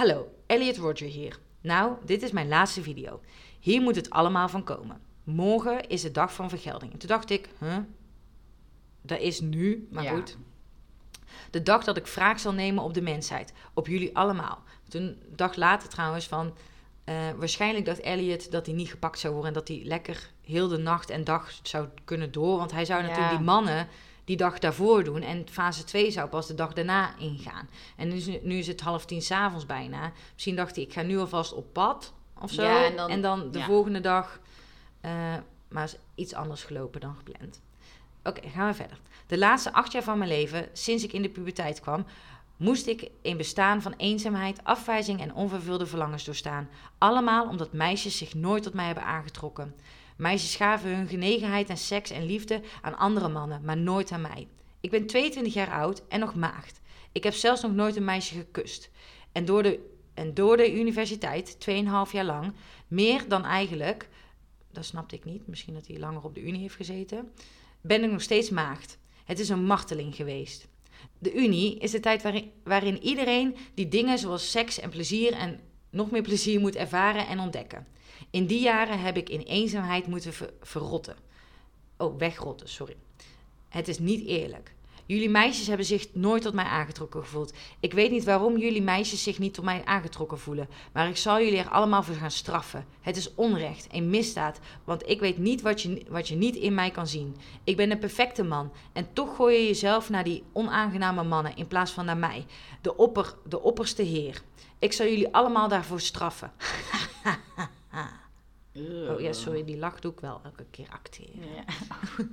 Hallo, Elliot Roger hier. Nou, dit is mijn laatste video. Hier moet het allemaal van komen. Morgen is de dag van vergelding. En toen dacht ik, huh? Dat is nu, maar Ja. goed. De dag dat ik wraak zal nemen op de mensheid. Op jullie allemaal. Toen, een dag later trouwens, van... eh, waarschijnlijk dacht Elliot dat hij niet gepakt zou worden... en dat hij lekker heel de nacht en dag zou kunnen door. Want hij zou Ja. natuurlijk die mannen die dag daarvoor doen... en fase 2 zou pas de dag daarna ingaan. En nu is, nu is het half tien s'avonds bijna. Misschien dacht hij, ik ga nu alvast op pad of zo. Ja, en, en dan, de ja. volgende dag... eh, maar is iets anders gelopen dan gepland. Oké, gaan we verder. De laatste acht jaar van mijn leven, sinds ik in de puberteit kwam, moest ik een bestaan van eenzaamheid, afwijzing en onvervulde verlangens doorstaan. Allemaal omdat meisjes zich nooit tot mij hebben aangetrokken. Meisjes gaven hun genegenheid en seks en liefde aan andere mannen, maar nooit aan mij. Ik ben 22 jaar oud en nog maagd. Ik heb zelfs nog nooit een meisje gekust. En door de, en door de universiteit, 2,5 jaar lang, meer dan eigenlijk, dat snapte ik niet, misschien dat hij langer op de unie heeft gezeten, ben ik nog steeds maagd. Het is een marteling geweest. De Unie is de tijd waarin, waarin iedereen die dingen zoals seks en plezier en nog meer plezier moet ervaren en ontdekken. In die jaren heb ik in eenzaamheid moeten ver- verrotten. Oh, wegrotten, sorry. Het is niet eerlijk. Jullie meisjes hebben zich nooit tot mij aangetrokken gevoeld. Ik weet niet waarom jullie meisjes zich niet tot mij aangetrokken voelen, maar ik zal jullie er allemaal voor gaan straffen. Het is onrecht, een misdaad, want ik weet niet wat je, wat je niet in mij kan zien. Ik ben een perfecte man en toch gooi je jezelf naar die onaangename mannen in plaats van naar mij, de, opper, de opperste heer. Ik zal jullie allemaal daarvoor straffen. [LAUGHS] Oh ja, sorry, die lach doe ik wel elke keer acteren. Ja. [LAUGHS]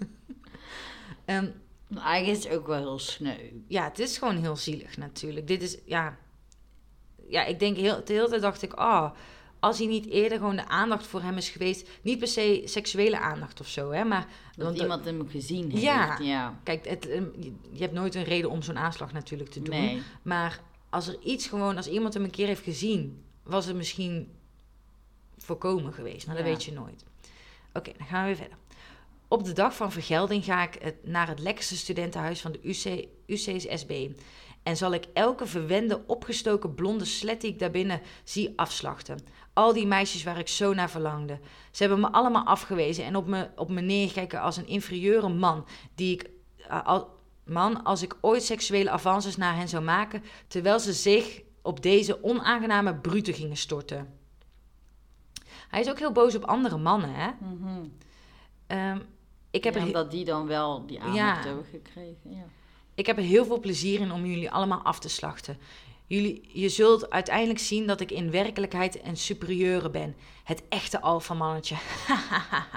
Ehm, Maar Eigenlijk is het ook wel heel sneu. ja, het is gewoon heel zielig natuurlijk. Dit is, ja... Ja, ik denk heel, de hele tijd dacht ik... Oh, als hij niet eerder gewoon de aandacht voor hem is geweest... Niet per se seksuele aandacht of zo, hè. Maar, Dat want iemand hem gezien heeft. Ja. ja. kijk, het, ehm, je- je hebt nooit een reden om zo'n aanslag natuurlijk te doen. Nee. Maar als er iets gewoon... Als iemand hem een keer heeft gezien... Was het misschien voorkomen geweest. Maar dat weet je nooit. Oké, dan gaan we weer verder. Op de dag van vergelding ga ik het- naar het lekkerste studentenhuis van de UC, UCSB. En zal ik elke verwende, opgestoken blonde slet die ik daarbinnen zie afslachten. Al die meisjes waar ik zo naar verlangde. Ze hebben me allemaal afgewezen en op me, op me neergekeken als een inferieure man. Die ik, eh, al, man, als ik ooit seksuele avances naar hen zou maken. Terwijl ze zich op deze onaangename brute gingen storten. Hij is ook heel boos op andere mannen, hè? Mhm. Ehm, ik, heb Ja, er, omdat die dan wel die aandacht Ja. hebben gekregen. Ja. ik heb er heel veel plezier in om jullie allemaal af te slachten. Jullie, je zult uiteindelijk zien dat ik in werkelijkheid een superieure ben. Het echte alfamannetje.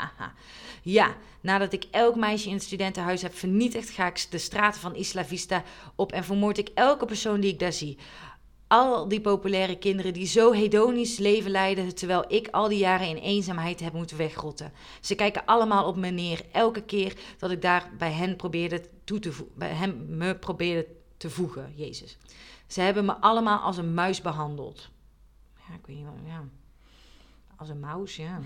[LAUGHS] ja, nadat ik elk meisje in het studentenhuis heb vernietigd... ga ik de straten van Isla Vista op en vermoord ik elke persoon die ik daar zie. Al die populaire kinderen die zo hedonisch leven leiden... terwijl ik al die jaren in eenzaamheid heb moeten wegrotten. Ze kijken allemaal op me neer, elke keer dat ik daar bij hen probeerde toe te bij hem me probeerde te voegen, Jezus. Ze hebben me allemaal als een muis behandeld. Ja, ik weet niet ja. Als een muis, ja.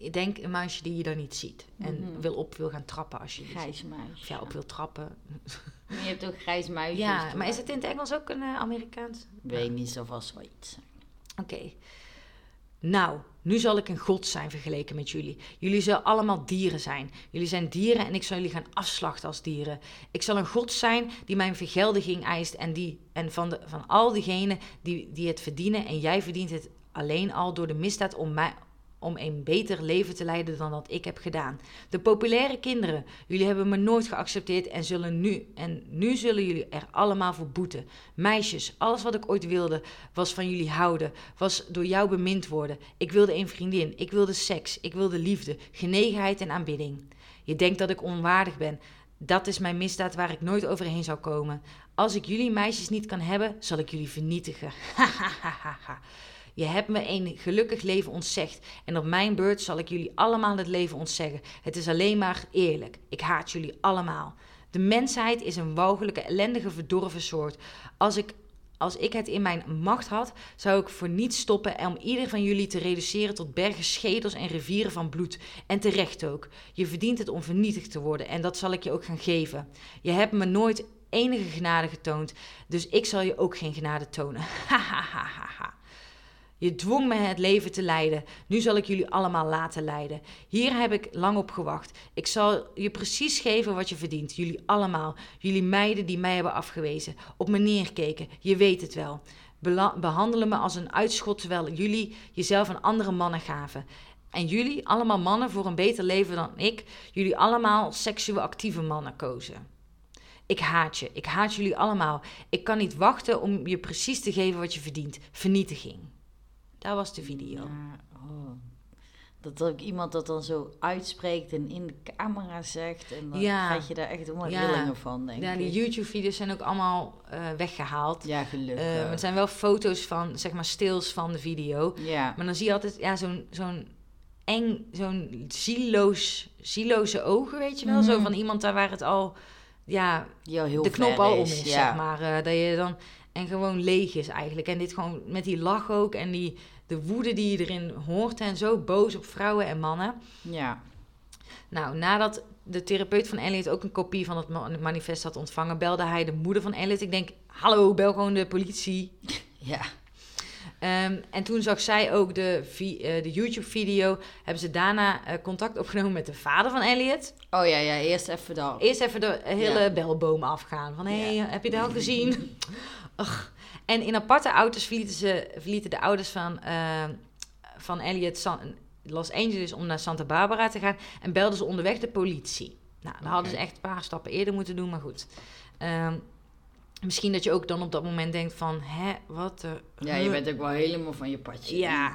Ik denk een muisje die je dan niet ziet. En Mhm. wil op wil gaan trappen als je die ziet. Grijs muis. Of ja, op wil trappen. Je hebt ook grijs muisjes. Ja, maar is het in het Engels ook een eh, Amerikaans? Weet niet, zo vast wel iets. Oké. Nou, nu zal ik een god zijn vergeleken met jullie. Jullie zullen allemaal dieren zijn. Jullie zijn dieren en ik zal jullie gaan afslachten als dieren. Ik zal een god zijn die mijn vergeldiging eist en, die, en van, de, van al diegenen die, die het verdienen. En jij verdient het alleen al door de misdaad om, mij, om een beter leven te leiden dan dat ik heb gedaan. De populaire kinderen, jullie hebben me nooit geaccepteerd en, zullen nu, en nu zullen jullie er allemaal voor boeten. Meisjes, alles wat ik ooit wilde was van jullie houden, was door jou bemind worden. Ik wilde een vriendin, ik wilde seks, ik wilde liefde, genegenheid en aanbidding. Je denkt dat ik onwaardig ben. Dat is mijn misdaad waar ik nooit overheen zou komen. Als ik jullie meisjes niet kan hebben, zal ik jullie vernietigen. [LAUGHS] Je hebt me een gelukkig leven ontzegd. En op mijn beurt zal ik jullie allemaal het leven ontzeggen. Het is alleen maar eerlijk. Ik haat jullie allemaal. De mensheid is een walgelijke, ellendige, verdorven soort. Als ik, als ik het in mijn macht had, zou ik voor niets stoppen om ieder van jullie te reduceren tot bergen schedels en rivieren van bloed. En terecht ook. Je verdient het om vernietigd te worden en dat zal ik je ook gaan geven. Je hebt me nooit enige genade getoond, dus ik zal je ook geen genade tonen. [LAUGHS] Hahaha. Je dwong me het leven te leiden. Nu zal ik jullie allemaal laten leiden. Hier heb ik lang op gewacht. Ik zal je precies geven wat je verdient. Jullie allemaal. Jullie meiden die mij hebben afgewezen. Op me neerkeken. Je weet het wel. Behandelen me als een uitschot terwijl jullie jezelf aan andere mannen gaven. En jullie, allemaal mannen voor een beter leven dan ik, jullie allemaal seksueel actieve mannen kozen. Ik haat je. Ik haat jullie allemaal. Ik kan niet wachten om je precies te geven wat je verdient. Vernietiging. Dat was de video. Ja, oh. Dat ook iemand dat dan zo uitspreekt en in de camera zegt. En dan Ja. krijg je daar echt helemaal Ja. rillingen van, denk Ja, die ik. YouTube-video's zijn ook allemaal eh, weggehaald. Ja, gelukkig. Eh, maar het zijn wel foto's van, zeg maar, stils van de video. ja. Maar dan zie je altijd ja, zo'n zo'n eng, zo'n zieloos, zieloze ogen, weet je wel? Zo Mhm. van iemand daar waar het al, ja, heel de knop al om is, ja. zeg maar. eh, dat je dan, en gewoon leeg is eigenlijk. En dit gewoon met die lach ook en die, de woede die je erin hoort en zo boos op vrouwen en mannen. Ja. Nou, nadat de therapeut van Elliot ook een kopie van het ma- manifest had ontvangen, belde hij de moeder van Elliot. Ik denk, hallo, bel gewoon de politie. [LAUGHS] Ja. Ehm, en toen zag zij ook de, eh, de YouTube-video. Hebben ze daarna eh, contact opgenomen met de vader van Elliot. Oh ja, ja, eerst even dat. Eerst even de hele Ja. belboom afgaan. Van, hé, hey, Ja. heb je dat al gezien? [LAUGHS] Ugh. En in aparte auto's verlieten, ze, verlieten de ouders van, eh, van Elliot San- Los Angeles om naar Santa Barbara te gaan. En belden ze onderweg de politie. Nou, dat hadden ze echt een paar stappen eerder moeten doen, maar goed. Ehm, misschien dat je ook dan op dat moment denkt van, hè, wat de... Ja, je bent ook wel helemaal van je padje. Ja.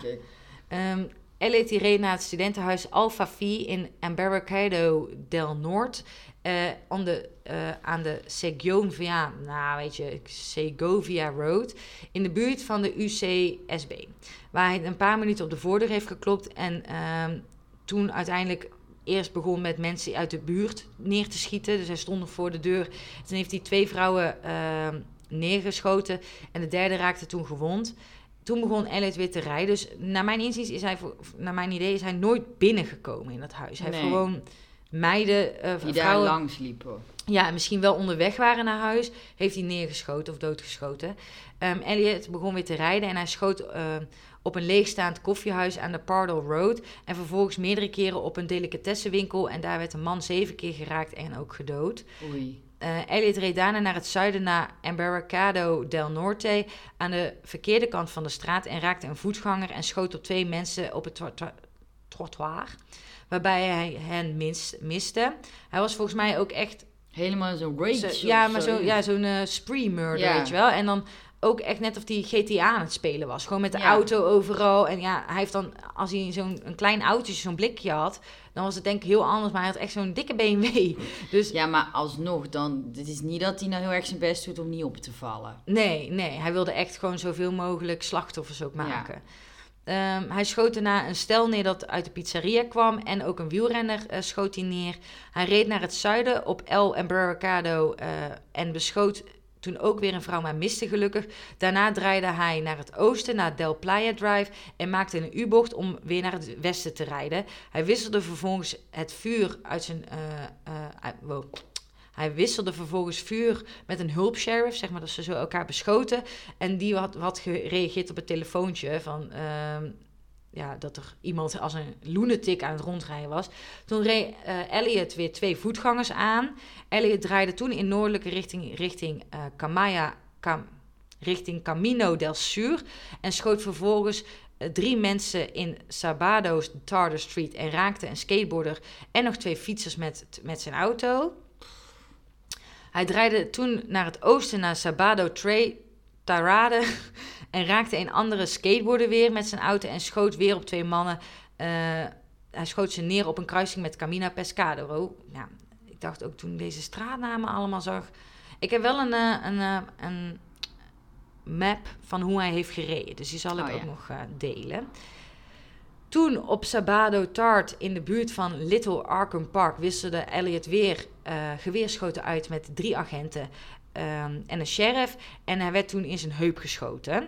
Ehm Elliot die reed naar het studentenhuis Alpha Phi in Embarcadero del Norte. Eh, aan de, eh, aan de Segovia, nou weet je, Segovia Road. In de buurt van de UCSB. Waar hij een paar minuten op de voordeur heeft geklopt. En ehm, toen uiteindelijk eerst begon met mensen uit de buurt neer te schieten. Dus hij stond nog voor de deur. Toen heeft hij twee vrouwen ehm, neergeschoten. En de derde raakte toen gewond. Toen begon Elliot weer te rijden. Dus naar mijn inziens is hij, naar mijn idee, is hij nooit binnengekomen in dat huis. Hij heeft gewoon meiden, eh, Die daar vrouwen, langs liepen. ja, en misschien wel onderweg waren naar huis, heeft hij neergeschoten of doodgeschoten. Ehm Elliot begon weer te rijden en hij schoot eh, op een leegstaand koffiehuis aan de Pardal Road. En vervolgens meerdere keren op een delicatessenwinkel. En daar werd een man zeven keer geraakt en ook gedood. Oei. Eh Elliot reed daarna naar het zuiden naar Embarcado del Norte aan de verkeerde kant van de straat en raakte een voetganger en schoot op twee mensen op het trottoir, waarbij hij hen mis, miste. Hij was volgens mij ook echt Helemaal zo'n rage. zo- ja, maar zo, zo. ja, zo'n eh, spree murder, Ja. weet je wel. En dan ook echt net of hij GTA aan het spelen was. Gewoon met de Ja. auto overal. En ja, hij heeft dan, als hij zo'n een klein autootje, zo'n blikje had, dan was het denk ik heel anders. Maar hij had echt zo'n dikke BMW. [LAUGHS] Dus Ja, maar alsnog dan... Het is niet dat hij nou heel erg zijn best doet om niet op te vallen. Nee, nee. Hij wilde echt gewoon zoveel mogelijk slachtoffers ook maken. Ehm, hij schoot daarna een stel neer dat uit de pizzeria kwam. En ook een wielrenner eh, schoot hij neer. Hij reed naar het zuiden op El Embarcado eh, en beschoot toen ook weer een vrouw, maar miste gelukkig. Daarna draaide hij naar het oosten, naar Del Playa Drive... en maakte een U-bocht om weer naar het westen te rijden. Hij wisselde vervolgens het vuur uit zijn... eh. Hij wisselde vervolgens vuur met een hulpsheriff, zeg maar, dat ze zo elkaar beschoten. En die had, had gereageerd op het telefoontje van... ehm, ja, dat er iemand als een lunatic aan het rondrijden was. Toen reed eh, Elliot weer twee voetgangers aan. Elliot draaide toen in noordelijke richting, richting eh richting Camino del Sur. En schoot vervolgens eh, drie mensen in Sabado's Tartar Street en raakte een skateboarder en nog twee fietsers met, met zijn auto. Hij draaide toen naar het oosten naar Sabado Tre Tarade en raakte een andere skateboarder weer met zijn auto en schoot weer op twee mannen. Eh, hij schoot ze neer op een kruising met Camina Pescado. Ja, ik dacht ook toen ik deze straatnamen allemaal zag. Ik heb wel een, eh, een, eh, een map van hoe hij heeft gereden. Dus die zal ik Oh, ook nog eh, delen. Toen op Sabado Tart in de buurt van Little Arkham Park wisselde Elliot weer eh, geweerschoten uit met drie agenten ehm, en een sheriff. En hij werd toen in zijn heup geschoten.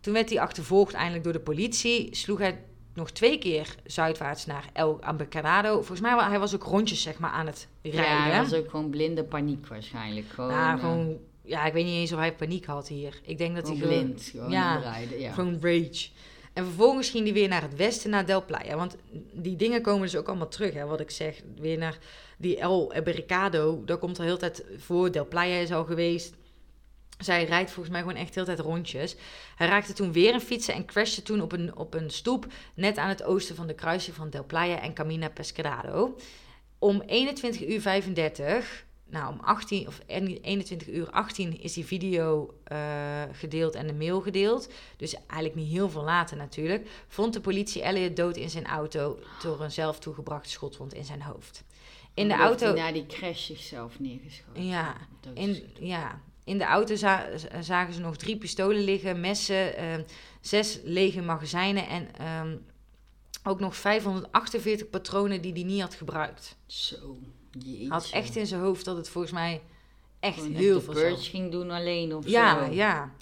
Toen werd hij achtervolgd eindelijk door de politie. Sloeg hij nog twee keer zuidwaarts naar El Embarcado. Volgens mij was hij was ook rondjes zeg maar, aan het rijden. Ja, dat was ook gewoon blinde paniek waarschijnlijk. Gewoon, Nou, eh, gewoon, ja, ik weet niet eens of hij paniek had hier. Ik denk dat hij gewoon blind. Gewoon ja, rijden, ja. gewoon rage. En vervolgens ging hij weer naar het westen, naar Del Playa. Want die dingen komen dus ook allemaal terug, hè, wat ik zeg. Weer naar die El Embarcado, daar komt er heel tijd voor. Del Playa is al geweest. Zij rijdt volgens mij gewoon echt heel tijd rondjes. Hij raakte toen weer een fietsen en crashte toen op een, op een stoep... net aan het oosten van de kruising van Del Playa en Camina Pescado. Om 21 uur 35, nou om 18 of 21 uur 18 is die video eh, gedeeld en de mail gedeeld. Dus eigenlijk niet heel veel later natuurlijk. Vond de politie Elliot dood in zijn auto door een zelf toegebrachte schotwond in zijn hoofd. In de auto... Na die crash zichzelf neergeschoten. Ja, in, ja, in de auto za- zagen ze nog drie pistolen liggen, messen, ehm, zes lege magazijnen en ehm, ook nog 548 patronen die hij niet had gebruikt. Zo, jeetje. Had echt in zijn hoofd dat het volgens mij echt Gewoon heel veel ging doen alleen of Ja, zo. ja.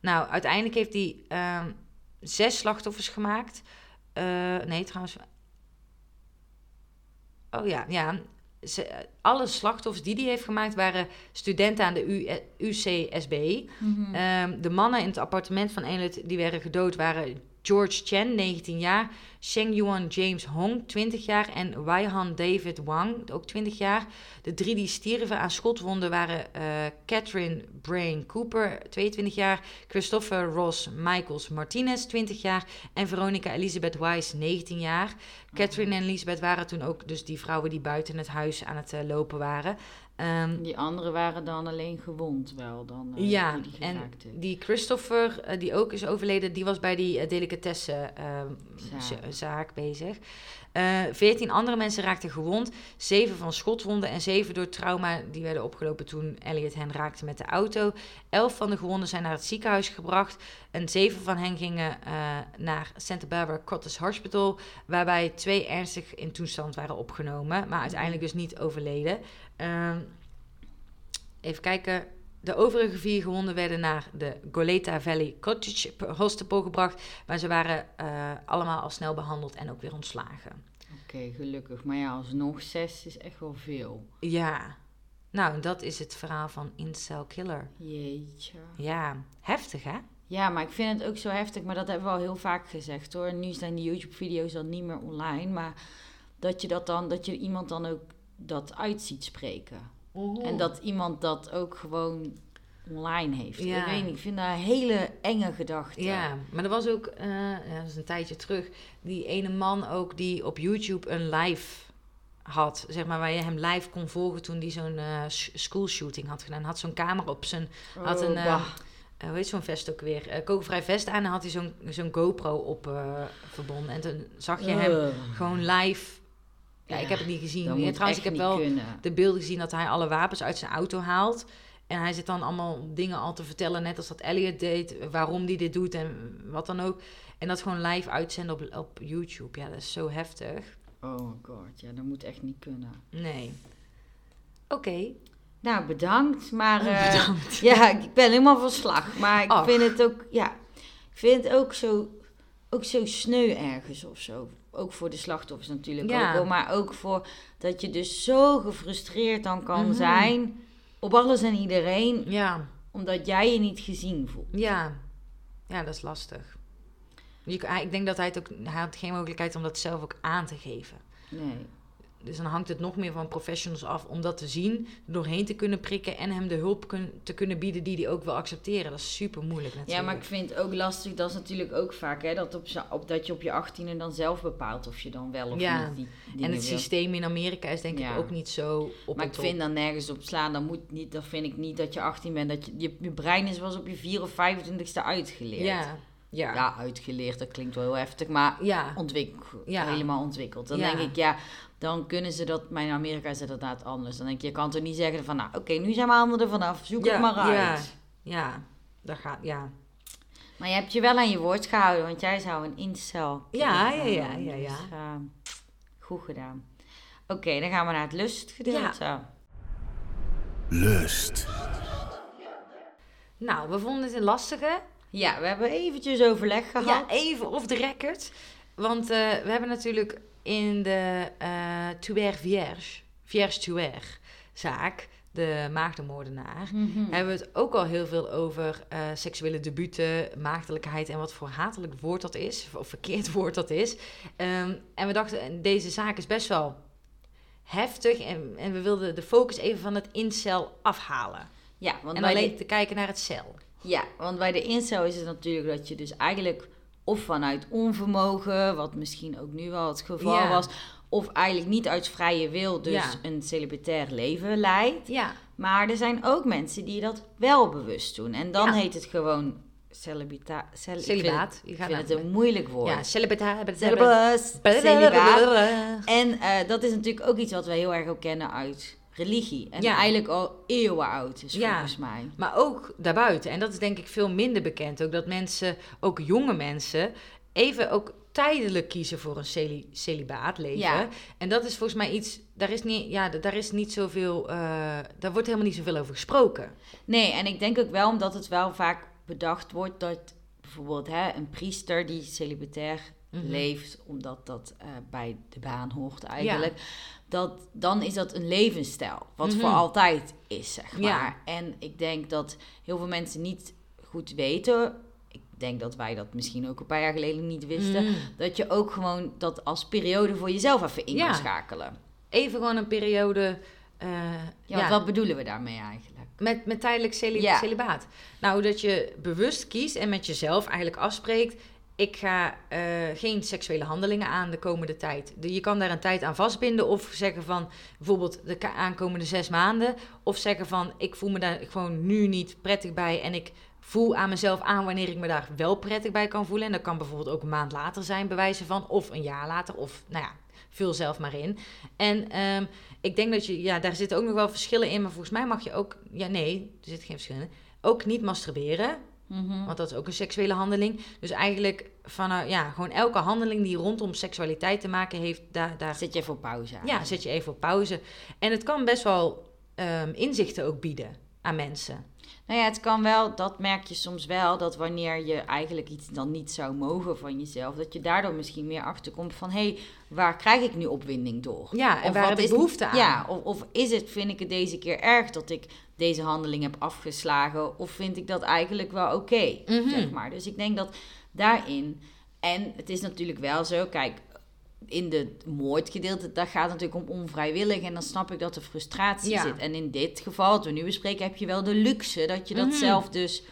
Nou, uiteindelijk heeft hij ehm, zes slachtoffers gemaakt. Eh, nee, trouwens. Oh ja, ja. Ze, alle slachtoffers die hij heeft gemaakt waren studenten aan de U, eh, UCSB. Mhm. Ehm, de mannen in het appartement van Elliot die werden gedood waren George Chen, 19 jaar, Sheng Yuan James Hong, 20 jaar en Waihan David Wang, ook 20 jaar. De drie die stierven aan schotwonden waren eh, Catherine Brain Cooper, 22 jaar, Christopher Ross Michaels Martinez, 20 jaar en Veronica Elizabeth Wise, 19 jaar. Catherine en Elizabeth waren toen ook dus die vrouwen die buiten het huis aan het eh, lopen waren. Ehm, Die anderen waren dan alleen gewond wel dan. eh, ja, die en heeft. die Christopher, eh, die ook is overleden, die was bij die uh, delicatessenzaak Zaak. zaak bezig. Eh, Veertien andere mensen raakten gewond. Zeven van schotwonden en zeven door trauma. Die werden opgelopen toen Elliot hen raakte met de auto. Elf van de gewonden zijn naar het ziekenhuis gebracht. En zeven van hen gingen eh, naar Santa Barbara Cottage Hospital. Waarbij twee ernstig in toestand waren opgenomen. Maar uiteindelijk dus niet overleden. Ehm, even kijken. De overige vier gewonden werden naar de Goleta Valley Cottage Hospital gebracht. Maar ze waren eh, allemaal al snel behandeld en ook weer ontslagen. Oké, gelukkig. Maar ja, alsnog zes is echt wel veel. Ja, nou, dat is het verhaal van Incel Killer. Jeetje. Ja, heftig hè? Ja, maar ik vind het ook zo heftig. Maar dat hebben we al heel vaak gezegd hoor. Nu zijn die YouTube-video's dan niet meer online. Maar dat je dat dan, dat je iemand dan ook dat uit ziet spreken. En dat iemand dat ook gewoon online heeft. Ja. Ik weet niet, ik vind dat een hele enge gedachte. Ja, maar er was ook, eh, ja, dat is een tijdje terug, die ene man ook die op YouTube een live had, zeg maar, waar je hem live kon volgen toen die zo'n eh sh- schoolshooting had gedaan. Had zo'n camera op zijn, had een, Oh, bah. eh, hoe heet zo'n vest ook weer, Eh kogelvrij vest aan en had hij zo'n zo'n GoPro op verbonden. En toen zag je hem Ugh. gewoon live, ja, Ja, ik heb het niet gezien. Ja, trouwens, ik heb wel kunnen. de beelden gezien dat hij alle wapens uit zijn auto haalt. En hij zit dan allemaal dingen al te vertellen, net als dat Elliot deed, waarom hij dit doet en wat dan ook. En dat gewoon live uitzenden op, op YouTube. Ja, dat is zo heftig. Oh god, ja, dat moet echt niet kunnen. Nee. Oké. Nou, bedankt. Maar [LAUGHS] eh, Bedankt. [LAUGHS] ja, ik ben helemaal van slag. Maar ik vind het ook, ja, ik vind het ook zo, ook zo sneu ergens of zo. Ook voor de slachtoffers natuurlijk Ja. ook wel. Maar ook voor dat je dus zo gefrustreerd dan kan Mhm. zijn op alles en iedereen. Ja, Omdat jij je niet gezien voelt. ja. Ja, dat is lastig. Je, kan- ik denk dat hij het ook... Hij had geen mogelijkheid om dat zelf ook aan te geven. Nee. Dus dan hangt het nog meer van professionals af om dat te zien, doorheen te kunnen prikken en hem de hulp kun- te kunnen bieden die hij ook wil accepteren. Dat is super moeilijk natuurlijk. Ja, maar ik vind het ook lastig, dat is natuurlijk ook vaak, hè, dat, op, op, dat je op je achttiende dan zelf bepaalt of je dan wel of Ja. niet die En het wil. systeem in Amerika is denk Ja. ik ook niet zo op Maar ik vind dan nergens op slaan, dan moet niet, dan vind ik niet dat je 18 bent, dat je, je, je brein is wel eens op je 4 of 25ste uitgeleerd. Ja, ja, Ja, uitgeleerd, dat klinkt wel heel heftig, maar ja. ontwikkeld, Ja. helemaal ontwikkeld. Dan denk ik, ja, dan kunnen ze dat, maar in Amerika is het inderdaad anders. Dan denk je, je kan toch niet zeggen van, nou, oké, nu zijn mijn handen er vanaf, zoek Ja, het maar uit. ja. Ja, dat gaat, ja. Maar je hebt je wel aan je woord gehouden, want jij zou een incel Ja, ja, ja, ja, ja. Dus, eh, goed gedaan. Oké, dan gaan we naar het lustgedeelte. Lust. Nou, we vonden het een lastige. Ja, we hebben eventjes overleg gehad. Ja, even off the record. Want eh, we hebben natuurlijk in de eh Tuer Vierge, Vierge Tuer zaak, de maagdenmoordenaar, Mhm. hebben we het ook al heel veel over eh, seksuele debuten, maagdelijkheid en wat voor hatelijk woord dat is, of verkeerd [LAUGHS] woord dat is. Ehm, en we dachten, deze zaak is best wel heftig en, en we wilden de focus even van het incel afhalen. Ja, want en alleen de, te kijken naar het cel. ja, want bij de incel is het natuurlijk dat je dus eigenlijk of vanuit onvermogen, wat misschien ook nu wel het geval Ja. was, of eigenlijk niet uit vrije wil dus Ja. een celibatair leven leidt. Ja, Maar er zijn ook mensen die dat wel bewust doen. En dan Ja. heet het gewoon celibata cel- ik vind het- celibaat. Ik vind het een moeilijk woord. Ja. Celibaat. Celibaat. En eh, dat is natuurlijk ook iets wat we heel erg ook kennen uit religie. En Ja. eigenlijk al eeuwen oud is Ja. volgens mij. Maar ook daarbuiten. En dat is denk ik veel minder bekend. Ook dat mensen, ook jonge mensen, even ook tijdelijk kiezen voor een celi celibaat leven. Ja. En dat is volgens mij iets, daar is niet, ja, daar is niet zoveel, eh, daar wordt helemaal niet zoveel over gesproken. Nee, en ik denk ook wel omdat het wel vaak bedacht wordt dat bijvoorbeeld hè, een priester die celibatair Mhm. leeft, omdat dat eh, bij de baan hoort eigenlijk. Dat, dan is dat een levensstijl. Wat Mhm. voor altijd is, zeg Ja. maar. En ik denk dat heel veel mensen niet goed weten. Ik denk dat wij dat misschien ook een paar jaar geleden niet wisten. Mm. Dat je ook gewoon dat als periode voor jezelf even in Ja. kan schakelen. Even gewoon een periode... eh, Ja, wat bedoelen we daarmee eigenlijk? Met, met tijdelijk celi- Ja. celibaat. Nou, dat je bewust kiest en met jezelf eigenlijk afspreekt... ik ga eh, geen seksuele handelingen aan de komende tijd. Je kan daar een tijd aan vastbinden of zeggen van... bijvoorbeeld de aankomende zes maanden... of zeggen van, ik voel me daar gewoon nu niet prettig bij... en ik voel aan mezelf aan wanneer ik me daar wel prettig bij kan voelen. En dat kan bijvoorbeeld ook een maand later zijn, bewijzen van... of een jaar later, of nou ja, vul zelf maar in. En ehm, ik denk dat je, ja, daar zitten ook nog wel verschillen in, maar volgens mij mag je ook, ja, nee, er zitten geen verschillen in. Ook niet masturberen, Mhm. want dat is ook een seksuele handeling. Dus eigenlijk van, eh, ja, gewoon elke handeling die rondom seksualiteit te maken heeft, daar, daar Zet je even op pauze aan. ja, zet je even op pauze. En het kan best wel ehm, inzichten ook bieden aan mensen. Nou ja, het kan wel, dat merk je soms wel, dat wanneer je eigenlijk iets dan niet zou mogen van jezelf, dat je daardoor misschien meer achterkomt van, hé, hey, waar krijg ik nu opwinding door? Ja, en Of waar wat heb ik behoefte aan? Ja, of, of is het, vind ik het deze keer erg dat ik deze handeling heb afgeslagen, of vind ik dat eigenlijk wel oké, Mhm. zeg maar. Dus ik denk dat daarin, en het is natuurlijk wel zo, kijk, in de moordgedeelte, dat gaat natuurlijk om onvrijwillig. En dan snap ik dat er frustratie Ja. zit. En in dit geval, wat we nu bespreken, heb je wel de luxe dat je dat Mhm. zelf dus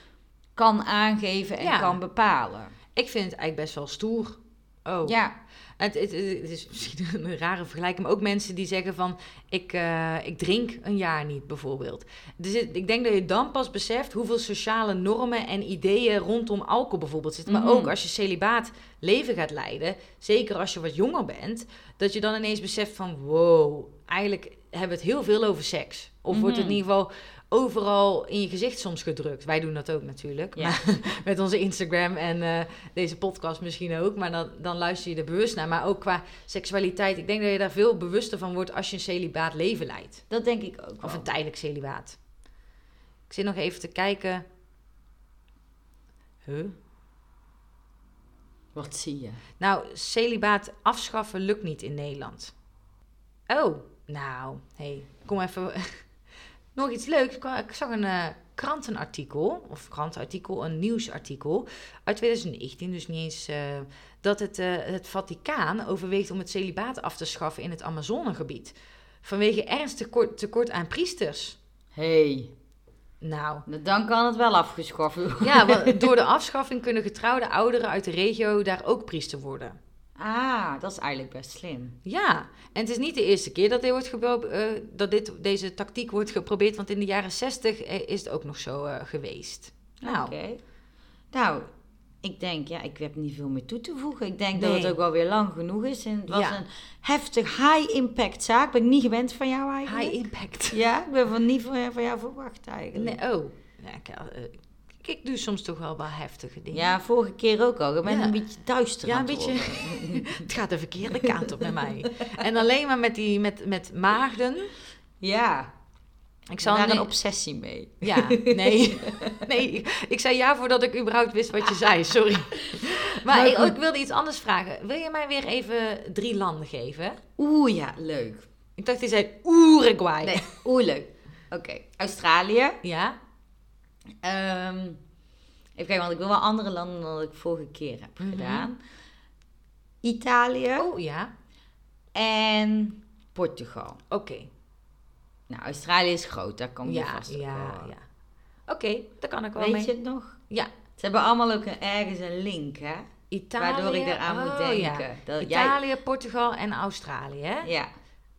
kan aangeven en Ja. kan bepalen. Ik vind het eigenlijk best wel stoer. Oh. Ja, Het, het, het is misschien [LAUGHS] een rare vergelijking, maar ook mensen die zeggen van... ik, eh, ik drink een jaar niet, bijvoorbeeld. Dus het- ik denk dat je dan pas beseft hoeveel sociale normen en ideeën rondom alcohol bijvoorbeeld zitten. Maar Mhm. ook als je celibaat leven gaat leiden, zeker als je wat jonger bent... dat je dan ineens beseft van wow, eigenlijk hebben we het heel veel over seks. Of wordt het in Mhm. ieder geval overal in je gezicht soms gedrukt. Wij doen dat ook natuurlijk. Ja. Maar [LAUGHS] met onze Instagram en eh, deze podcast misschien ook. Maar dan, dan luister je er bewust naar. Maar ook qua seksualiteit. Ik denk dat je daar veel bewuster van wordt als je een celibaat leven leidt. dat denk ik ook Of een tijdelijk celibaat. Ik zit nog even te kijken. Huh? Wat zie je? Nou, celibaat afschaffen lukt niet in Nederland. Oh, nou, hey, kom even. Nog iets leuks. Ik zag een eh, krantenartikel, of krantenartikel, een nieuwsartikel uit 2019, dus niet eens. eh, dat het, eh, het Vaticaan overweegt om het celibaat af te schaffen in het Amazonegebied. Vanwege ernstig kort- tekort aan priesters. hey, Nou, dan kan het wel afgeschaft worden. ja, want [LAUGHS] door de afschaffing kunnen getrouwde ouderen uit de regio daar ook priester worden. Ah, dat is eigenlijk best slim. Ja, en het is niet de eerste keer dat, dit wordt eh, dat dit, deze tactiek wordt geprobeerd, want in de jaren 60 eh, is het ook nog zo eh, geweest. Nou, Oké. Nou, ik denk, ja, ik heb niet veel meer toe te voegen. Ik denk dat het ook wel weer lang genoeg is. En het was Ja. een heftig high-impact zaak. Ben ik niet gewend van jou eigenlijk. high impact. Ja, ik ben van niet van, van jou verwacht eigenlijk. Nee, oh, ja, ik, ik, ik doe soms toch wel wel heftige dingen. Ja, vorige keer ook al. Bent Ja. een beetje duister Ja, een beetje. [LAUGHS] het gaat de verkeerde kant op met mij. En alleen maar met, die, met, met maagden. Ja, Ik ik zal daar een obsessie mee. Ja, nee. [LAUGHS] nee, ik- ik zei ja voordat ik überhaupt wist wat je zei, sorry. Maar Maar ik, ik wilde iets anders vragen. Wil je mij weer even drie landen geven? Oeh, ja, leuk. Ik dacht, die zei Uruguay. Nee, oeh, leuk. Oké, Australië. Ja? Ehm, even kijken, want ik wil wel andere landen dan dat ik vorige keer heb Mhm. gedaan. Italië Oh, ja. en Portugal. Oké. Nou, Australië is groot, daar kan je Ja, vast op ja, wel. ja. Oké, daar kan ik wel Weet mee. je het nog? Ja. Ze hebben allemaal ook een, ergens een link, hè? Italië. Waardoor ik eraan moet oh, denken. Ja. Dat jij... Italië, Portugal en Australië, hè? Ja,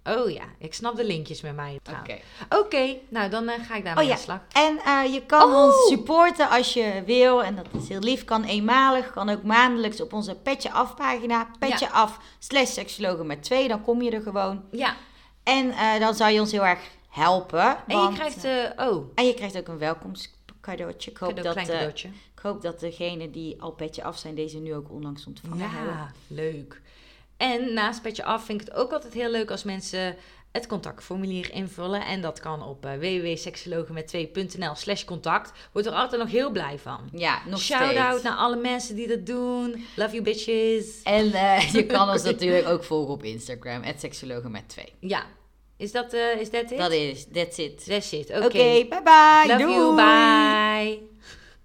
Oh ja, ik snap de linkjes met mij oké. Oké, nou dan eh, ga ik daarmee Oh ja, aan de slag. en eh, je kan Oh! ons supporten als je wil. En dat is heel lief. Kan eenmalig, kan ook maandelijks op onze Petje Af pagina. Petje Af slash seksologen met twee. Dan kom je er gewoon. Ja, En eh, dan zou je ons heel erg helpen. en je krijgt... oh, en je krijgt ook een welkomstcadeautje. Ik hoop, cadeau, dat, klein cadeautje. ik hoop dat degenen die al Petje Af zijn, deze nu ook onlangs ontvangen hebben. Ja, leuk. En naast Petje Af vind ik het ook altijd heel leuk als mensen het contactformulier invullen. En dat kan op uh, www.seksologen met 2.nl slash contact. Wordt er altijd nog heel blij van. Ja, nog Shout-out naar alle mensen die dat doen. Love you bitches. En eh, [LAUGHS] je kan ons natuurlijk ook volgen op Instagram, seksologen met 2. Ja, is dat, eh is dat it? Dat is, that's it. That's it, oké. Oké, bye bye. Love Doei. you, bye.